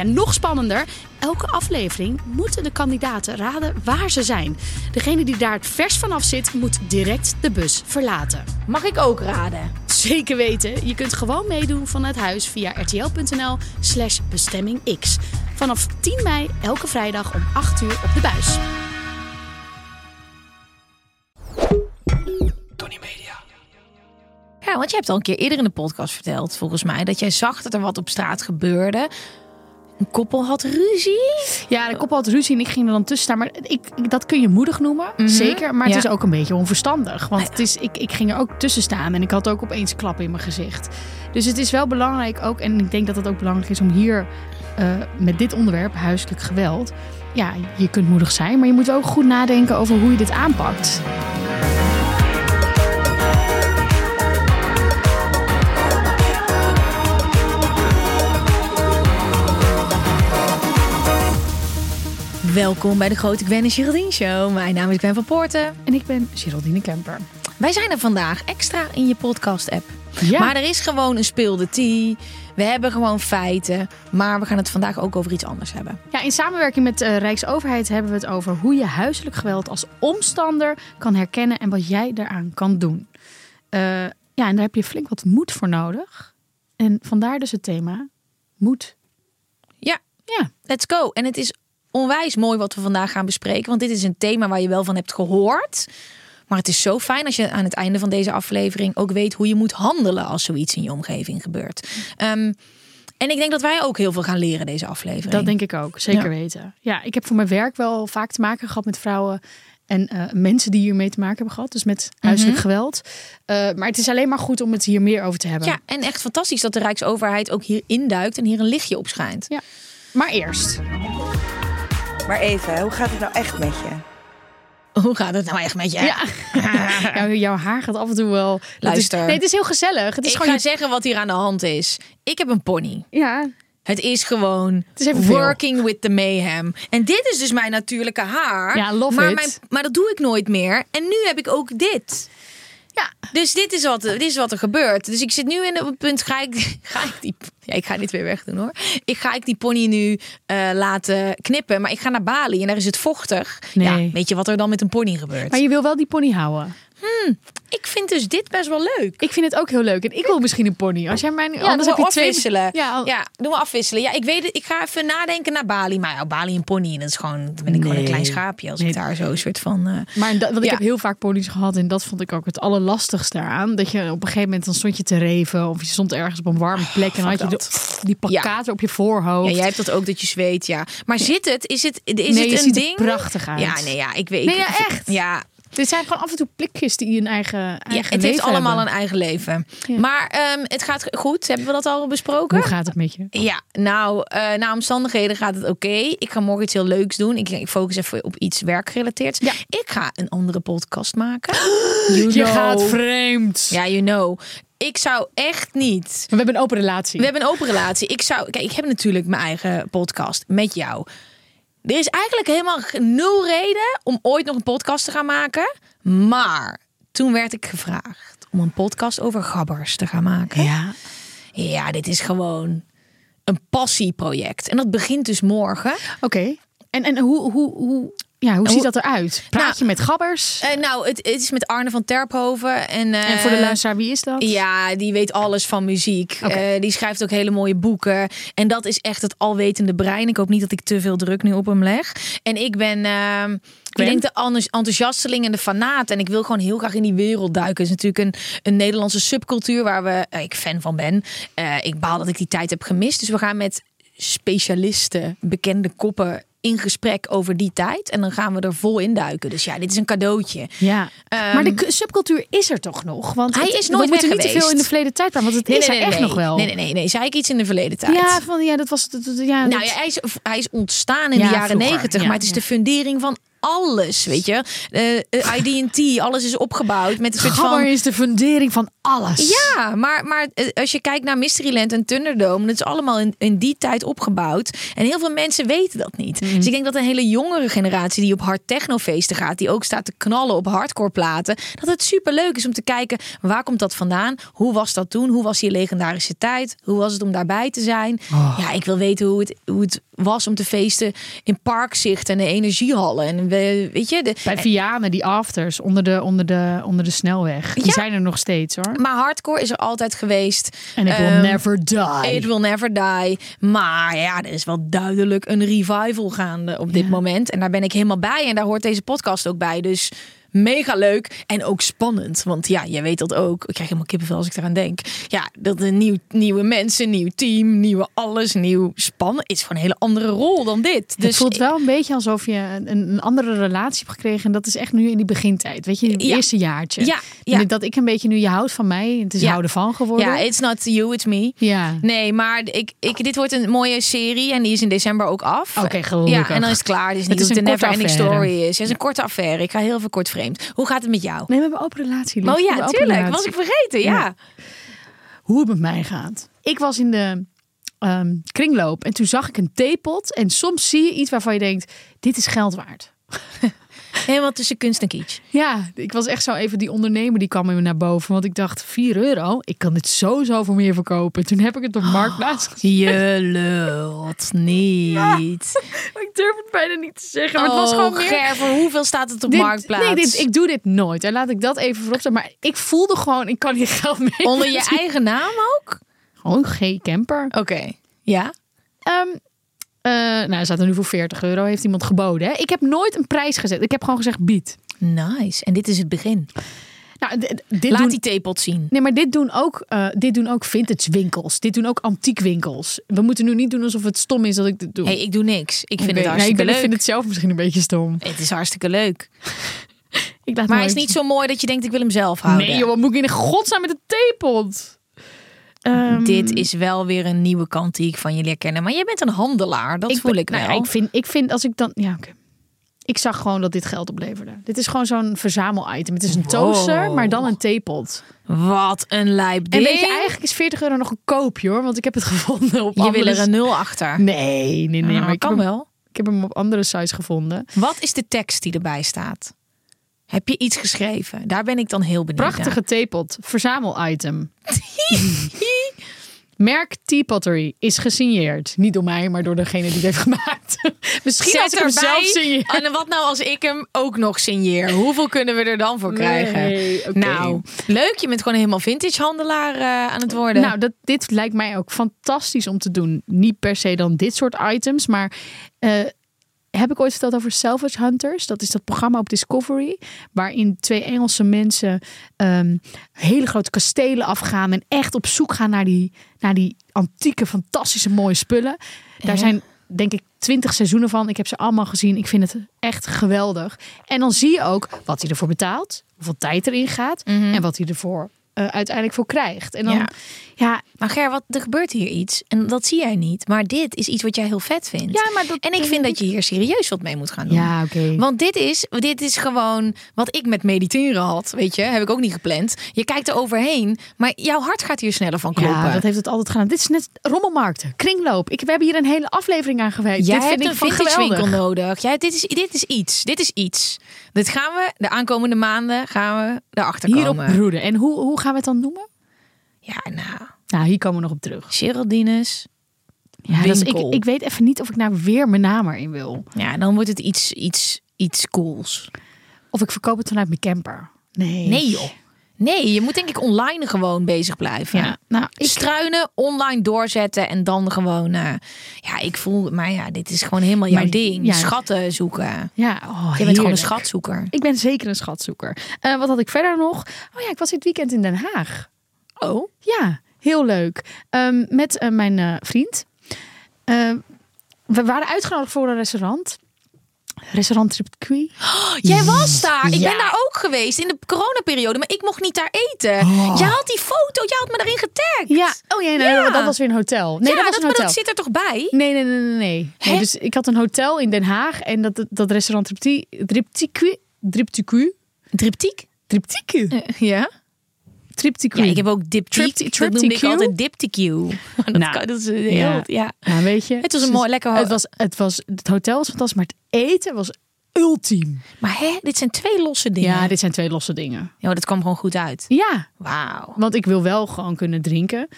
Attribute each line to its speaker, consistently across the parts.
Speaker 1: Ja, nog spannender. Elke aflevering moeten de kandidaten raden waar ze zijn. Degene die daar het vers vanaf zit, moet direct de bus verlaten.
Speaker 2: Mag ik ook raden?
Speaker 1: Zeker weten. Je kunt gewoon meedoen vanuit huis via rtl.nl slash bestemmingx. Vanaf 10 mei elke vrijdag om 8 uur op de buis.
Speaker 2: Ja, want je hebt al een keer eerder in de podcast verteld, volgens mij, dat jij zag dat er wat op straat gebeurde. Een koppel had ruzie.
Speaker 1: Ja, de koppel had ruzie en ik ging er dan tussen staan. Maar ik, ik- dat kun je moedig noemen, zeker. Maar het
Speaker 2: Ja.
Speaker 1: is ook een beetje onverstandig. Want het is, ik, ik ging er ook tussen staan en ik had ook opeens klap in mijn gezicht. Dus het is wel belangrijk ook, en ik denk dat het ook belangrijk is om hier eh, met dit onderwerp, huiselijk geweld. Ja, je kunt moedig zijn, maar je moet ook goed nadenken over hoe je dit aanpakt.
Speaker 2: Welkom bij de Grote Gwen en Geraldine Show. Mijn naam is Gwen van Poorten.
Speaker 1: En ik ben Geraldine Kemper.
Speaker 2: Wij zijn er vandaag extra in je podcast-app.
Speaker 1: Ja.
Speaker 2: Maar er is gewoon een speelde tea. We hebben gewoon feiten. Maar we gaan het vandaag ook over iets anders hebben.
Speaker 1: Ja, in samenwerking met de Rijksoverheid hebben we het over hoe je huiselijk geweld als omstander kan herkennen en wat jij daaraan kan doen. Eh, ja, en daar heb je flink wat moed voor nodig. En vandaar dus het thema moed.
Speaker 2: Ja,
Speaker 1: Ja,
Speaker 2: let's go. En het is onwijs mooi wat we vandaag gaan bespreken. Want dit is een thema waar je wel van hebt gehoord. Maar het is zo fijn als je aan het einde van deze aflevering ook weet hoe je moet handelen als zoiets in je omgeving gebeurt. Ehm, en ik denk dat wij ook heel veel gaan leren deze aflevering.
Speaker 1: dat denk ik ook. Zeker
Speaker 2: Ja.
Speaker 1: weten. Ja, ik heb voor mijn werk wel vaak te maken gehad met vrouwen en eh, mensen die hiermee te maken hebben gehad. Dus met huiselijk geweld. Eh, maar het is alleen maar goed om het hier meer over te hebben.
Speaker 2: Ja, en echt fantastisch dat de Rijksoverheid ook hier induikt en hier een lichtje op schijnt.
Speaker 1: Ja. Maar eerst.
Speaker 3: Maar even, hoe gaat het nou echt met je?
Speaker 2: Hoe gaat het nou echt met je?
Speaker 1: Ja. Jouw- jouw haar gaat af en toe wel. Dat
Speaker 2: Luister.
Speaker 1: Is, nee, het is heel gezellig. Het is
Speaker 2: Ik
Speaker 1: gewoon
Speaker 2: ga
Speaker 1: je-
Speaker 2: zeggen wat hier aan de hand is. Ik heb een pony.
Speaker 1: Ja,
Speaker 2: Het is gewoon
Speaker 1: is even veel.
Speaker 2: working with the mayhem. En dit is dus mijn natuurlijke haar.
Speaker 1: Ja, love
Speaker 2: maar,
Speaker 1: it.
Speaker 2: mijn- maar dat doe ik nooit meer. En nu heb ik ook dit.
Speaker 1: Ja.
Speaker 2: Dus dit is, wat, dit is wat er gebeurt. Dus ik zit nu in op het punt, ga ik, ga ik die... Ja, ik ga dit weer wegdoen hoor. Ik ga ik die pony nu eh, laten knippen. Maar ik ga naar Bali en daar is het vochtig.
Speaker 1: Nee.
Speaker 2: Ja, weet je wat er dan met een pony gebeurt?
Speaker 1: maar je wil wel die pony houden.
Speaker 2: Ik vind dus dit best wel leuk.
Speaker 1: Ik vind het ook heel leuk. En ik wil misschien een pony. Als jij mijn.
Speaker 2: Ja,
Speaker 1: anders heb je twee.
Speaker 2: afwisselen.
Speaker 1: Ja, al-
Speaker 2: ja, doen we afwisselen. Ja, ik weet het. Ik ga even nadenken naar Bali. Maar ja, Bali en pony, dat is gewoon, dan ben ik gewoon een
Speaker 1: Nee.
Speaker 2: klein schaapje als
Speaker 1: Nee.
Speaker 2: ik daar zo een soort van. eh,
Speaker 1: Maar dat, want ik
Speaker 2: Ja.
Speaker 1: heb heel vaak ponies gehad. En dat vond ik ook het allerlastigste aan. Dat je op een gegeven moment dan stond je te reven. Of je stond ergens op een warme plek. En dan had je
Speaker 2: fuck
Speaker 1: die plakkaten op je voorhoofd.
Speaker 2: ja, jij hebt dat ook dat je zweet, ja. Maar zit het? Is het, is
Speaker 1: Nee,
Speaker 2: het een
Speaker 1: ziet er prachtig uit.
Speaker 2: Ja, nee, ja, ik weet.
Speaker 1: Nee, ja, echt.
Speaker 2: Ja,
Speaker 1: Dit zijn gewoon af en toe plekjes die een eigen, eigen
Speaker 2: ja het
Speaker 1: leven
Speaker 2: heeft allemaal
Speaker 1: hebben.
Speaker 2: een eigen leven.
Speaker 1: Ja.
Speaker 2: Maar ehm, het gaat goed. Hebben we dat al besproken?
Speaker 1: Hoe gaat het met je?
Speaker 2: Ja, nou, eh na omstandigheden gaat het oké. Ik ga morgen iets heel leuks doen. Ik, ik focus even op iets werkgerelateerd.
Speaker 1: Ja.
Speaker 2: Ik ga een andere podcast maken.
Speaker 1: Je gaat vreemd.
Speaker 2: Ja, you know. Ik zou echt niet.
Speaker 1: We hebben een open relatie.
Speaker 2: We hebben een open relatie. Ik zou. Kijk, ik heb natuurlijk mijn eigen podcast met jou. Er is eigenlijk helemaal nul reden om ooit nog een podcast te gaan maken. Maar toen werd ik gevraagd om een podcast over gabbers te gaan maken.
Speaker 1: Ja.
Speaker 2: Ja, dit is gewoon een passieproject. En dat begint dus morgen.
Speaker 1: Oké. En, en hoe, hoe, hoe ja, hoe
Speaker 2: En
Speaker 1: ziet
Speaker 2: hoe-
Speaker 1: dat eruit? Praat
Speaker 2: Nou,
Speaker 1: je met gabbers?
Speaker 2: Eh, nou, het, het is met Arne van Terphoven. En,
Speaker 1: en voor de
Speaker 2: eh,
Speaker 1: luisteraar, wie is dat?
Speaker 2: Ja, die weet alles van muziek. Eh, die schrijft ook hele mooie boeken. En dat is echt het alwetende brein. Ik hoop niet dat ik te veel druk nu op hem leg. En ik ben, ehm, ik
Speaker 1: Ben?
Speaker 2: denk de enthous- enthousiasteling en de fanaat. En ik wil gewoon heel graag in die wereld duiken. Het is natuurlijk een, een Nederlandse subcultuur waar we, ik fan van ben. Ik baal dat ik die tijd heb gemist. Dus we gaan met specialisten, bekende koppen in gesprek over die tijd. En dan gaan we er vol in duiken. Dus ja, dit is een cadeautje.
Speaker 1: Ja,
Speaker 2: Ehm,
Speaker 1: maar de subcultuur is er toch nog? Want
Speaker 2: Hij
Speaker 1: het-
Speaker 2: is nooit
Speaker 1: we moeten niet te veel in de verleden tijd praten, want het is er echt nog wel.
Speaker 2: Nee, nee, nee, nee. Zei ik iets in de verleden tijd?
Speaker 1: Ja, van, ja, dat was het. Ja,
Speaker 2: Nou
Speaker 1: dat-
Speaker 2: ja, hij is, hij is ontstaan in
Speaker 1: Ja,
Speaker 2: de jaren negentig,
Speaker 1: ja,
Speaker 2: maar het is de fundering van alles, weet je. Eh, eh, ID&T, alles is opgebouwd met een soort
Speaker 1: Gabber
Speaker 2: van...
Speaker 1: is de fundering van alles.
Speaker 2: Ja, maar, maar eh, als je kijkt naar Mysteryland en Thunderdome, dat is allemaal in, in die tijd opgebouwd. En heel veel mensen weten dat niet.
Speaker 1: Mhm.
Speaker 2: Dus ik denk dat een hele jongere generatie die op hard technofeesten gaat, die ook staat te knallen op hardcore platen, dat het super leuk is om te kijken waar komt dat vandaan? Hoe was dat toen? Hoe was die legendarische tijd? Hoe was het om daarbij te zijn?
Speaker 1: Oh.
Speaker 2: Ja, ik wil weten hoe het, hoe het was om te feesten in Parkzicht en de energiehallen. En we, weet je, de,
Speaker 1: Bij Vianen, die afters onder de, onder de, onder de snelweg. Die
Speaker 2: Ja.
Speaker 1: zijn er nog steeds hoor.
Speaker 2: maar hardcore is er altijd geweest.
Speaker 1: En ik will
Speaker 2: Ehm,
Speaker 1: never die.
Speaker 2: It will never die. Maar ja, er is wel duidelijk een revival gaande op dit moment. En daar ben ik helemaal bij. En daar hoort deze podcast ook bij. Dus mega leuk en ook spannend. Want ja, jij weet dat ook. Ik krijg helemaal kippenvel als ik eraan denk. Ja, dat een nieuw, nieuwe mensen, nieuw team, nieuwe alles, nieuw spannen. Is gewoon een hele andere rol dan dit. Dus
Speaker 1: het voelt wel een beetje alsof je een, een andere relatie hebt gekregen. En dat is echt nu in die begintijd. Weet je, in het
Speaker 2: Ja.
Speaker 1: eerste jaartje.
Speaker 2: Ja, ja.
Speaker 1: Dat ik een beetje nu, je houdt van mij. Het is
Speaker 2: Ja.
Speaker 1: houden van geworden.
Speaker 2: Ja, it's not you, it's me.
Speaker 1: Ja.
Speaker 2: Nee, maar ik, ik, dit wordt een mooie serie en die is in december ook af.
Speaker 1: Oké, gelukkig.
Speaker 2: Ja, en dan is het klaar. Is niet
Speaker 1: Het is
Speaker 2: de
Speaker 1: een korte
Speaker 2: never ending story is. Het is een korte affaire. Ik ga heel veel kort vreemd. Hoe gaat het met jou?
Speaker 1: Nee, we hebben een open relatie. lief.
Speaker 2: Oh ja, tuurlijk. Was ik vergeten, ja.
Speaker 1: Ja. Hoe het met mij gaat. Ik was in de ehm, kringloop en toen zag ik een theepot. En soms zie je iets waarvan je denkt, dit is geld waard.
Speaker 2: Helemaal tussen kunst en kitsch.
Speaker 1: Ja, ik was echt zo even die ondernemer die kwam me naar boven. Want ik dacht, 4 euro, ik kan dit sowieso voor meer verkopen. Toen heb ik het op Marktplaats gezet.
Speaker 2: Je lult niet.
Speaker 1: Ik durf het bijna niet te zeggen. Maar het was
Speaker 2: Oh,
Speaker 1: gewoon meer...
Speaker 2: Ger, voor hoeveel staat het op
Speaker 1: Dit-
Speaker 2: Marktplaats?
Speaker 1: Nee, dit, ik doe dit nooit. En laat ik dat even voorop. Maar ik voelde gewoon, ik kan hier geld mee.
Speaker 2: Onder je eigen naam ook?
Speaker 1: Gewoon geen camper.
Speaker 2: Oké. Ja?
Speaker 1: Ehm, eh, nou, hij staat er nu voor 40 euro. Heeft iemand geboden. Hè? Ik heb nooit een prijs gezet. Ik heb gewoon gezegd bied.
Speaker 2: Nice. En dit is het begin.
Speaker 1: Nou, dit
Speaker 2: Laat
Speaker 1: doen...
Speaker 2: die theepot zien.
Speaker 1: Nee, maar dit doen, ook, eh, dit doen ook vintage winkels. Dit doen ook antiek winkels. We moeten nu niet doen alsof het stom is dat ik dit doe.
Speaker 2: hey, ik doe niks. Ik vind het
Speaker 1: nee,
Speaker 2: hartstikke
Speaker 1: ik ben- ik
Speaker 2: leuk.
Speaker 1: vind het zelf misschien een beetje stom.
Speaker 2: Het is hartstikke leuk.
Speaker 1: Ik laat
Speaker 2: Maar hij is niet zo mooi dat je denkt ik wil hem zelf houden.
Speaker 1: Nee joh, wat moet ik in de godsnaam met de theepot? Ehm,
Speaker 2: Dit is wel weer een nieuwe kant die ik van je leer kennen. Maar jij bent een handelaar, dat voel
Speaker 1: ben-
Speaker 2: ik
Speaker 1: nou
Speaker 2: wel.
Speaker 1: ja, ik, vind, ik vind als ik dan... Ja. Ik zag gewoon dat dit geld opleverde. Dit is gewoon zo'n verzamel-item. Het is een toaster, maar dan een theepot.
Speaker 2: Wat een lijp
Speaker 1: En
Speaker 2: ding.
Speaker 1: weet je, eigenlijk is 40 euro nog een koopje hoor. Want ik heb het gevonden op
Speaker 2: je wil
Speaker 1: andere...
Speaker 2: er een nul achter.
Speaker 1: Nee, nee, nee.
Speaker 2: Ah,
Speaker 1: maar ik
Speaker 2: kan
Speaker 1: heb, hem,
Speaker 2: wel.
Speaker 1: ik heb hem op andere sites gevonden.
Speaker 2: Wat is de tekst die erbij staat? Heb je iets geschreven? Daar ben ik dan heel benieuwd
Speaker 1: Prachtige theepot. Verzamel-item. Merk Tea Pottery is gesigneerd. Niet door mij, maar door degene die het heeft gemaakt. Misschien als ik hem zelf signeer.
Speaker 2: En wat nou als ik hem ook nog signeer? Hoeveel kunnen we er dan voor krijgen?
Speaker 1: Nee.
Speaker 2: Nou, leuk. Je bent gewoon helemaal vintage handelaar eh, aan het worden.
Speaker 1: Nou, dat, dit lijkt mij ook fantastisch om te doen. Niet per se dan dit soort items, maar eh, heb ik ooit verteld over Salvage Hunters? Dat is dat programma op Discovery, waarin twee Engelse mensen ehm, hele grote kastelen afgaan en echt op zoek gaan naar die, naar die antieke, fantastische, mooie spullen. Daar zijn denk ik twintig seizoenen van. Ik heb ze allemaal gezien. Ik vind het echt geweldig. En dan zie je ook wat hij ervoor betaalt, hoeveel tijd erin gaat en wat hij ervoor eh, uiteindelijk voor krijgt. En dan,
Speaker 2: Ja.
Speaker 1: ja,
Speaker 2: Maar Ger, wat, er gebeurt hier iets. En dat zie jij niet. Maar dit is iets wat jij heel vet vindt.
Speaker 1: Ja, maar dat
Speaker 2: en ik vind dat je hier serieus wat mee moet gaan doen.
Speaker 1: Ja, oké.
Speaker 2: Want dit is, dit is gewoon wat ik met mediteren had. Weet je, heb ik ook niet gepland. Je kijkt er overheen, maar jouw hart gaat hier sneller van kloppen.
Speaker 1: Ja, dat heeft het altijd gedaan. Dit is net rommelmarkten, kringloop. Ik, we hebben hier een hele aflevering aan gewijd.
Speaker 2: Jij
Speaker 1: dit vind
Speaker 2: hebt
Speaker 1: ik
Speaker 2: een vintage
Speaker 1: geweldig.
Speaker 2: winkel nodig. Ja, dit is, dit is iets. Dit is iets. Dit gaan we de aankomende maanden gaan we erachter
Speaker 1: Hierop
Speaker 2: komen.
Speaker 1: broeden. En hoe, hoe gaan we het dan noemen?
Speaker 2: Ja, nou,
Speaker 1: Nou, hier komen we nog op terug.
Speaker 2: Geraldines.
Speaker 1: Ja, dat is, ik,
Speaker 2: Winkel.
Speaker 1: ik weet even niet of ik nou weer mijn naam erin wil.
Speaker 2: Ja, dan wordt het iets, iets, iets cools.
Speaker 1: Of ik verkoop het vanuit mijn camper. Nee.
Speaker 2: Nee joh. Nee, je moet denk ik online gewoon bezig blijven.
Speaker 1: Ja, nou, ik,
Speaker 2: Struinen, online doorzetten en dan gewoon... eh, ja, ik voel... Maar ja, dit is gewoon helemaal jouw
Speaker 1: Maar-
Speaker 2: ding.
Speaker 1: ja.
Speaker 2: Schatten zoeken.
Speaker 1: ja, oh,
Speaker 2: je bent gewoon een schatzoeker.
Speaker 1: Ik ben zeker een schatzoeker. Eh, wat had ik verder nog? Oh ja, ik was dit weekend in Den Haag.
Speaker 2: Oh?
Speaker 1: Ja, heel leuk. Ehm, met eh, mijn vriend. We waren uitgenodigd voor een restaurant. Restaurant Tripqui.
Speaker 2: Jij was daar. Ik
Speaker 1: Ja.
Speaker 2: ben daar ook geweest in de coronaperiode, maar ik mocht niet daar eten. Jij had die foto, jij had me daarin getagd.
Speaker 1: Ja, oh ja, nee,
Speaker 2: Ja.
Speaker 1: dat was weer een hotel. Nee,
Speaker 2: ja,
Speaker 1: dat was een
Speaker 2: maar
Speaker 1: hotel.
Speaker 2: dat zit er toch bij?
Speaker 1: Nee, nee, nee, nee. nee.
Speaker 2: Hè?
Speaker 1: Nee, Dus ik had een hotel in Den Haag en dat, dat restaurant Tripti- Triptiqui. Triptiqui.
Speaker 2: Triptiek?
Speaker 1: Triptiqui.
Speaker 2: Ja.
Speaker 1: Triptiqui.
Speaker 2: Ja, ik heb ook diptiek. Dat noemde ik
Speaker 1: triptyque?
Speaker 2: altijd diptyque. Dat,
Speaker 1: Nou,
Speaker 2: kan, dat is heel...
Speaker 1: ja.
Speaker 2: Ja.
Speaker 1: Nou, weet je.
Speaker 2: Het was een mooi, lekker
Speaker 1: Het was, het was, het hotel was fantastisch, maar het eten was ultiem.
Speaker 2: Maar hè, dit zijn twee losse dingen.
Speaker 1: Ja, dit zijn twee losse dingen.
Speaker 2: Ja, dat kwam gewoon goed uit.
Speaker 1: Ja,
Speaker 2: Wauw.
Speaker 1: want ik wil wel gewoon kunnen drinken.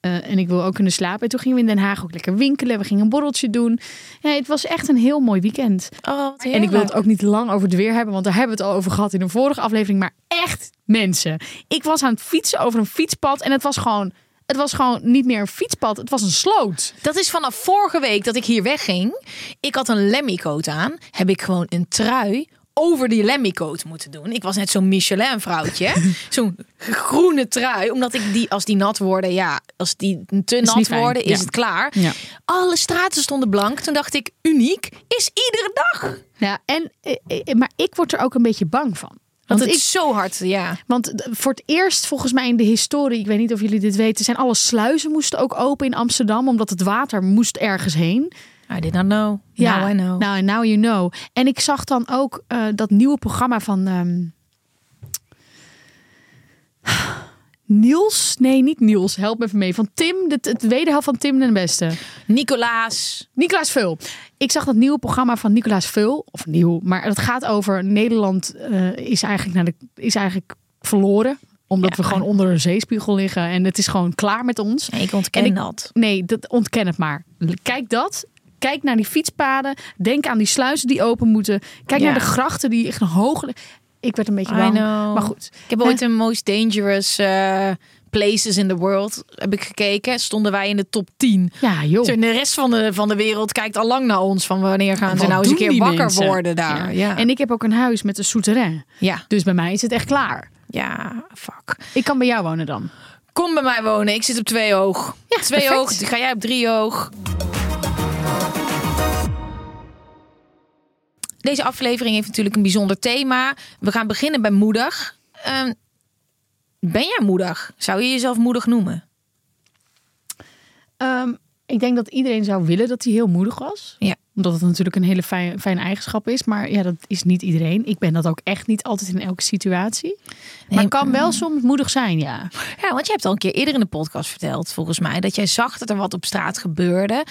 Speaker 1: Eh, en ik wil ook kunnen slapen. En toen gingen we in Den Haag ook lekker winkelen. We gingen een borreltje doen. Ja, het was echt een heel mooi weekend.
Speaker 2: Oh,
Speaker 1: En ik wil het ook niet lang over het weer hebben, want daar hebben we het al over gehad in een vorige aflevering. Maar echt, mensen. Ik was aan het fietsen over een fietspad en het was gewoon, het was gewoon niet meer een fietspad, het was een sloot.
Speaker 2: Dat is vanaf vorige week dat ik hier wegging. Ik had een Lemmycoat aan. Heb ik gewoon een trui over die Lemmycoat moeten doen. Ik was net zo'n Michelin vrouwtje. zo'n groene trui. Omdat ik die, als die nat worden, ja, als die te nat worden, is
Speaker 1: ja.
Speaker 2: het klaar.
Speaker 1: Ja.
Speaker 2: Alle straten stonden blank. Toen dacht ik, uniek is iedere dag.
Speaker 1: Ja, en, eh, eh, maar ik word er ook een beetje bang van.
Speaker 2: Want
Speaker 1: Want,
Speaker 2: het is zo hard, ja.
Speaker 1: want voor het eerst, volgens mij in de historie, ik weet niet of jullie dit weten, zijn alle sluizen moesten ook open in Amsterdam, omdat het water moest ergens heen.
Speaker 2: I did not know. Now I know.
Speaker 1: Nou, now you know. En ik zag dan ook eh, dat nieuwe programma van ehm, Niels. Nee, niet Niels. Help me even mee. Van Tim, de, het wederhelft van Tim den Beste.
Speaker 2: Nicolaas.
Speaker 1: Nicolaas Vul. Ik zag dat nieuwe programma van Nicolaas Vul. Of nieuw, maar het gaat over Nederland eh, is, eigenlijk naar de, is eigenlijk verloren. Omdat we gewoon onder een zeespiegel liggen. En het is gewoon klaar met ons.
Speaker 2: Nee, ik ontken
Speaker 1: En ik-
Speaker 2: dat.
Speaker 1: Nee, dat ontken het maar. Kijk dat. Kijk naar die fietspaden. Denk aan die sluizen die open moeten. Kijk
Speaker 2: Ja.
Speaker 1: naar de grachten die echt hoog. Ik werd een beetje bang. Maar goed.
Speaker 2: Ik heb ooit een most dangerous eh, places in the world heb ik gekeken. Stonden wij in de top 10.
Speaker 1: Ja, joh.
Speaker 2: En de rest van de, van de wereld kijkt al lang naar ons. Van wanneer gaan ze nou eens een keer wakker
Speaker 1: mensen?
Speaker 2: worden daar. Ja.
Speaker 1: En ik heb ook een huis met een souterrain.
Speaker 2: ja.
Speaker 1: Dus bij mij is het echt klaar.
Speaker 2: ja, fuck.
Speaker 1: Ik kan bij jou wonen dan.
Speaker 2: Kom bij mij wonen. Ik zit op twee oog.
Speaker 1: Ja,
Speaker 2: twee
Speaker 1: perfect.
Speaker 2: oog. Ga jij op drie oog. Deze aflevering heeft natuurlijk een bijzonder thema. We gaan beginnen bij moedig. Ehm, ben jij moedig? Zou je jezelf moedig noemen?
Speaker 1: Ehm, ik denk dat iedereen zou willen dat hij heel moedig was.
Speaker 2: Ja.
Speaker 1: Omdat het natuurlijk een hele fijn, fijne eigenschap is. Maar ja, dat is niet iedereen. Ik ben dat ook echt niet altijd in elke situatie. Maar
Speaker 2: Nee,
Speaker 1: kan wel soms moedig zijn, ja.
Speaker 2: Ja, want je hebt al een keer eerder in de podcast verteld, volgens mij, dat jij zag dat er wat op straat gebeurde.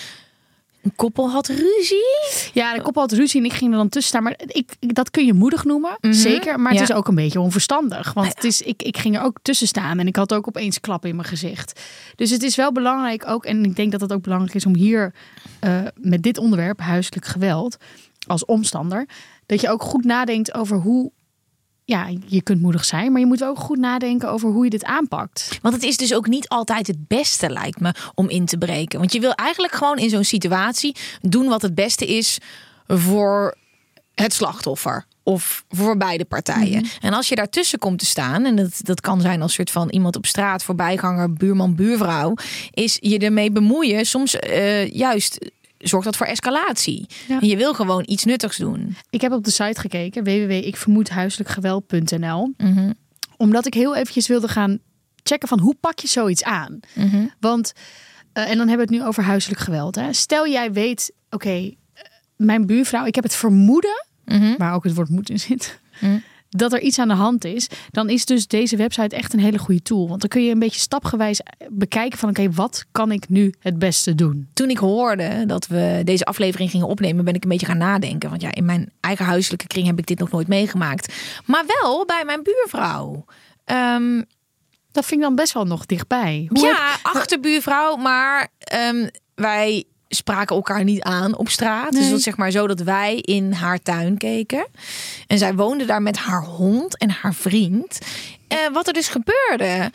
Speaker 2: Een koppel had ruzie.
Speaker 1: Ja, de kop had ruzie en ik ging er dan tussen staan. Maar ik, dat kun je moedig noemen, zeker. Maar het
Speaker 2: Ja.
Speaker 1: is ook een beetje onverstandig. Want het is, ik, ik ging er ook tussen staan en ik had ook opeens klap in mijn gezicht. Dus het is wel belangrijk ook, en ik denk dat het ook belangrijk is om hier eh, met dit onderwerp, huiselijk geweld, als omstander, dat je ook goed nadenkt over hoe. Ja, je kunt moedig zijn, maar je moet ook goed nadenken over hoe je dit aanpakt.
Speaker 2: Want het is dus ook niet altijd het beste, lijkt me, om in te breken. Want je wil eigenlijk gewoon in zo'n situatie doen wat het beste is voor het slachtoffer. Of voor beide partijen. En als je daartussen komt te staan, en dat, dat kan zijn als soort van iemand op straat, voorbijganger, buurman, buurvrouw, is je ermee bemoeien. Soms eh, juist zorgt dat voor escalatie.
Speaker 1: Ja.
Speaker 2: En je wil gewoon iets nuttigs doen.
Speaker 1: Ik heb op de site gekeken, www.ikvermoedhuiselijkgeweld.nl.
Speaker 2: Mhm.
Speaker 1: Omdat ik heel eventjes wilde gaan checken van hoe pak je zoiets aan.
Speaker 2: Mhm.
Speaker 1: Want, eh, en dan hebben we het nu over huiselijk geweld. Hè. Stel jij weet, oké, eh, mijn buurvrouw, ik heb het vermoeden,
Speaker 2: Mhm.
Speaker 1: waar ook het woord moet in zit, dat er iets aan de hand is. Dan is dus deze website echt een hele goede tool. Want dan kun je een beetje stapgewijs bekijken van, oké, wat kan ik nu het beste doen?
Speaker 2: toen ik hoorde dat we deze aflevering gingen opnemen, ben ik een beetje gaan nadenken. Want ja, in mijn eigen huiselijke kring heb ik dit nog nooit meegemaakt. Maar wel bij mijn buurvrouw. Ehm,
Speaker 1: Dat vind ik dan best wel nog dichtbij. Hoe heb-
Speaker 2: ja, achterbuurvrouw, maar ehm, wij spraken elkaar niet aan op straat. Dus dat zeg maar zo dat wij in haar tuin keken. En zij woonde daar met haar hond en haar vriend. Eh, wat er dus gebeurde.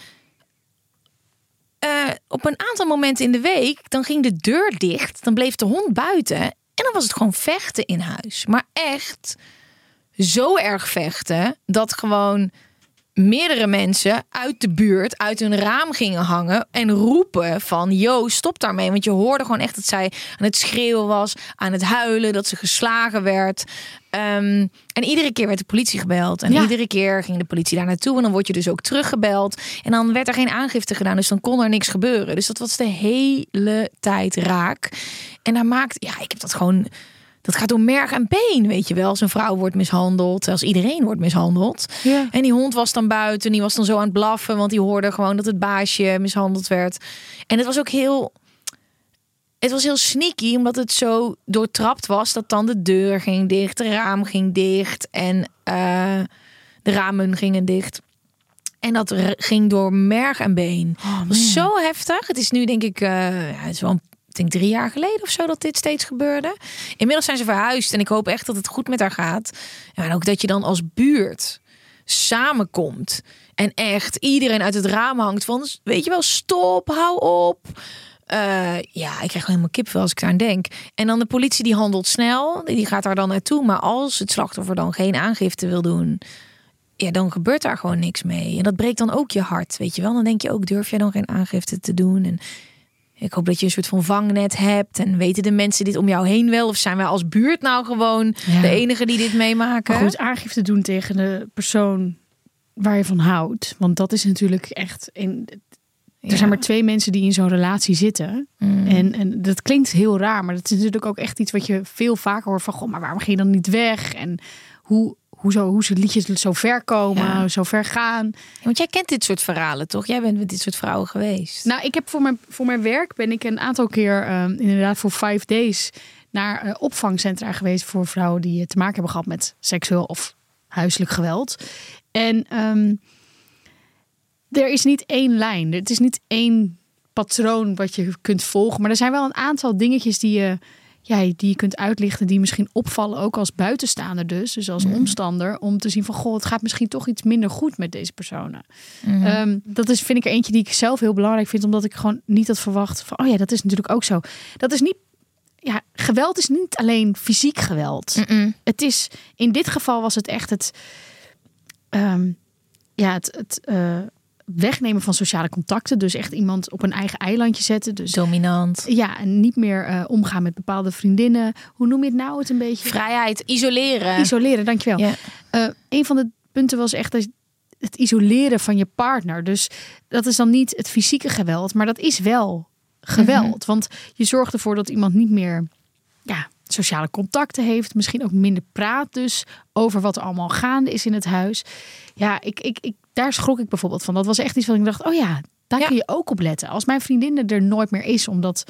Speaker 2: eh, op een aantal momenten in de week, dan ging de deur dicht. Dan bleef de hond buiten. En dan was het gewoon vechten in huis. Maar echt zo erg vechten dat gewoon meerdere mensen uit de buurt uit hun raam gingen hangen en roepen van yo stop daarmee. Want je hoorde gewoon echt dat zij aan het schreeuwen was aan het huilen dat ze geslagen werd. Ehm, en iedere keer werd de politie gebeld en
Speaker 1: Ja.
Speaker 2: iedere keer ging de politie daar naartoe en dan word je dus ook teruggebeld. En dan werd er geen aangifte gedaan dus dan kon er niks gebeuren. Dus dat was de hele tijd raak. En daar maakt ja ik heb dat gewoon dat gaat door merg en been, weet je wel. Als een vrouw wordt mishandeld, als iedereen wordt mishandeld.
Speaker 1: Ja.
Speaker 2: En die hond was dan buiten, die was dan zo aan het blaffen, want die hoorde gewoon dat het baasje mishandeld werd. En het was ook heel, het was heel sneaky, omdat het zo doortrapt was dat dan de deur ging dicht, de raam ging dicht en eh, de ramen gingen dicht. En dat ging door merg en been. Het was zo heftig. Het is nu denk ik, eh, ja, het is wel een ik denk drie jaar geleden of zo dat dit steeds gebeurde. Inmiddels zijn ze verhuisd en ik hoop echt dat het goed met haar gaat. En ook dat je dan als buurt samenkomt en echt iedereen uit het raam hangt van, weet je wel, stop, hou op. Eh, ja, ik krijg helemaal kipvel als ik daar aan denk. En dan de politie die handelt snel, die gaat daar dan naartoe. Maar als het slachtoffer dan geen aangifte wil doen, ja, dan gebeurt daar gewoon niks mee. En dat breekt dan ook je hart, weet je wel. Dan denk je ook, durf jij dan geen aangifte te doen? En ik hoop dat je een soort van vangnet hebt. En weten de mensen dit om jou heen wel? Of zijn wij als buurt nou gewoon
Speaker 1: Ja.
Speaker 2: de enige die dit meemaken?
Speaker 1: Maar goed, aangifte doen tegen de persoon waar je van houdt. Want dat is natuurlijk echt. In, er
Speaker 2: Ja.
Speaker 1: zijn maar twee mensen die in zo'n relatie zitten.
Speaker 2: Mm.
Speaker 1: En, en dat klinkt heel raar, maar dat is natuurlijk ook echt iets wat je veel vaker hoort van. Goh, maar waarom ging je dan niet weg? En hoe, hoe, zo, hoe ze liedjes zo ver komen,
Speaker 2: Ja.
Speaker 1: zo ver gaan.
Speaker 2: Want jij kent dit soort verhalen, toch? Jij bent met dit soort vrouwen geweest.
Speaker 1: Nou, ik heb voor mijn, voor mijn werk ben ik een aantal keer ehm, inderdaad voor five days naar eh, opvangcentra geweest voor vrouwen die eh, te maken hebben gehad met seksueel of huiselijk geweld. En ehm, er is niet één lijn. Het is niet één patroon wat je kunt volgen. Maar er zijn wel een aantal dingetjes die je, ja, die je kunt uitlichten. Die misschien opvallen ook als buitenstaander dus. Dus als omstander. Om te zien van, goh, het gaat misschien toch iets minder goed met deze personen. Ehm, dat is, vind ik er eentje die ik zelf heel belangrijk vind. Omdat ik gewoon niet had verwacht van, oh ja, dat is natuurlijk ook zo. Dat is niet, ja, geweld is niet alleen fysiek geweld. Het is, in dit geval was het echt het, ehm, ja, het, het eh, wegnemen van sociale contacten. Dus echt iemand op een eigen eilandje zetten. Dus
Speaker 2: Dominant.
Speaker 1: ja, en niet meer eh, omgaan met bepaalde vriendinnen. Hoe noem je het nou? Het een beetje
Speaker 2: Vrijheid, isoleren.
Speaker 1: isoleren. Dankjewel.
Speaker 2: Ja.
Speaker 1: Eh, een van de punten was echt dat het isoleren van je partner. Dus dat is dan niet het fysieke geweld, maar dat is wel geweld. Want je zorgt ervoor dat iemand niet meer ja, sociale contacten heeft. Misschien ook minder praat dus over wat er allemaal gaande is in het huis. Ja, ik, ik, ik, daar schrok ik bijvoorbeeld van. Dat was echt iets wat ik dacht, oh ja, daar
Speaker 2: Ja.
Speaker 1: kun je ook op letten. Als mijn vriendin er nooit meer is, omdat...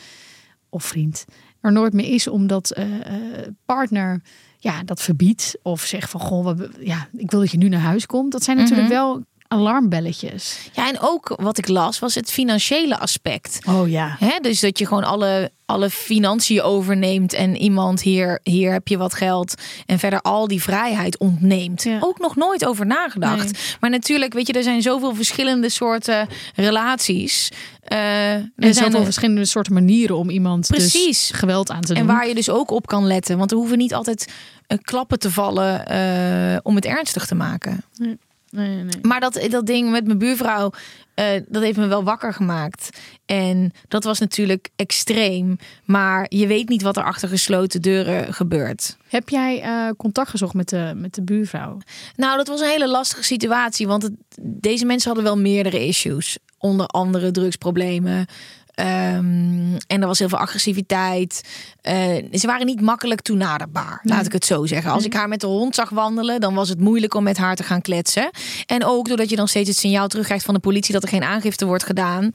Speaker 1: Of vriend, er nooit meer is omdat eh, eh, partner ja, dat verbiedt. Of zegt van, goh, we, ja, ik wil dat je nu naar huis komt. Dat zijn natuurlijk wel alarmbelletjes.
Speaker 2: Ja, en ook wat ik las was het financiële aspect.
Speaker 1: Oh ja.
Speaker 2: Hè? Dus dat je gewoon alle, alle financiën overneemt en iemand hier, hier heb je wat geld en verder al die vrijheid ontneemt.
Speaker 1: Ja.
Speaker 2: Ook nog nooit over nagedacht.
Speaker 1: Nee.
Speaker 2: Maar natuurlijk, weet je, er zijn zoveel verschillende soorten relaties. Eh, er
Speaker 1: Er zijn zoveel
Speaker 2: er-
Speaker 1: verschillende soorten manieren om iemand
Speaker 2: Precies.
Speaker 1: dus geweld aan te doen.
Speaker 2: en waar je dus ook op kan letten. Want er hoeven niet altijd eh, klappen te vallen eh, om het ernstig te maken.
Speaker 1: Nee, nee, nee.
Speaker 2: Maar dat, dat ding met mijn buurvrouw, eh, dat heeft me wel wakker gemaakt. En dat was natuurlijk extreem. Maar je weet niet wat er achter gesloten deuren gebeurt.
Speaker 1: Heb jij eh, contact gezocht met de, met de buurvrouw?
Speaker 2: Nou, dat was een hele lastige situatie. Want het, deze mensen hadden wel meerdere issues. Onder andere drugsproblemen. Ehm, en er was heel veel agressiviteit. Eh, ze waren niet makkelijk toenaderbaar, laat ik het zo zeggen. Als ik haar met de hond zag wandelen, dan was het moeilijk om met haar te gaan kletsen. En ook doordat je dan steeds het signaal terugkrijgt van de politie dat er geen aangifte wordt gedaan.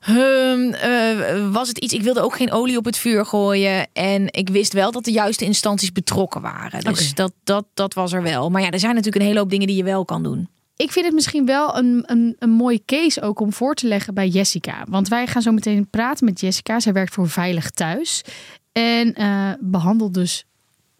Speaker 2: Ehm, eh, was het iets, ik wilde ook geen olie op het vuur gooien. En ik wist wel dat de juiste instanties betrokken waren. Dus dat, dat, dat was er wel. Maar ja, er zijn natuurlijk een hele hoop dingen die je wel kan doen.
Speaker 1: Ik vind het misschien wel een, een, een mooie case ook om voor te leggen bij Jessica. Want wij gaan zo meteen praten met Jessica. Zij werkt voor Veilig Thuis. En eh, behandelt dus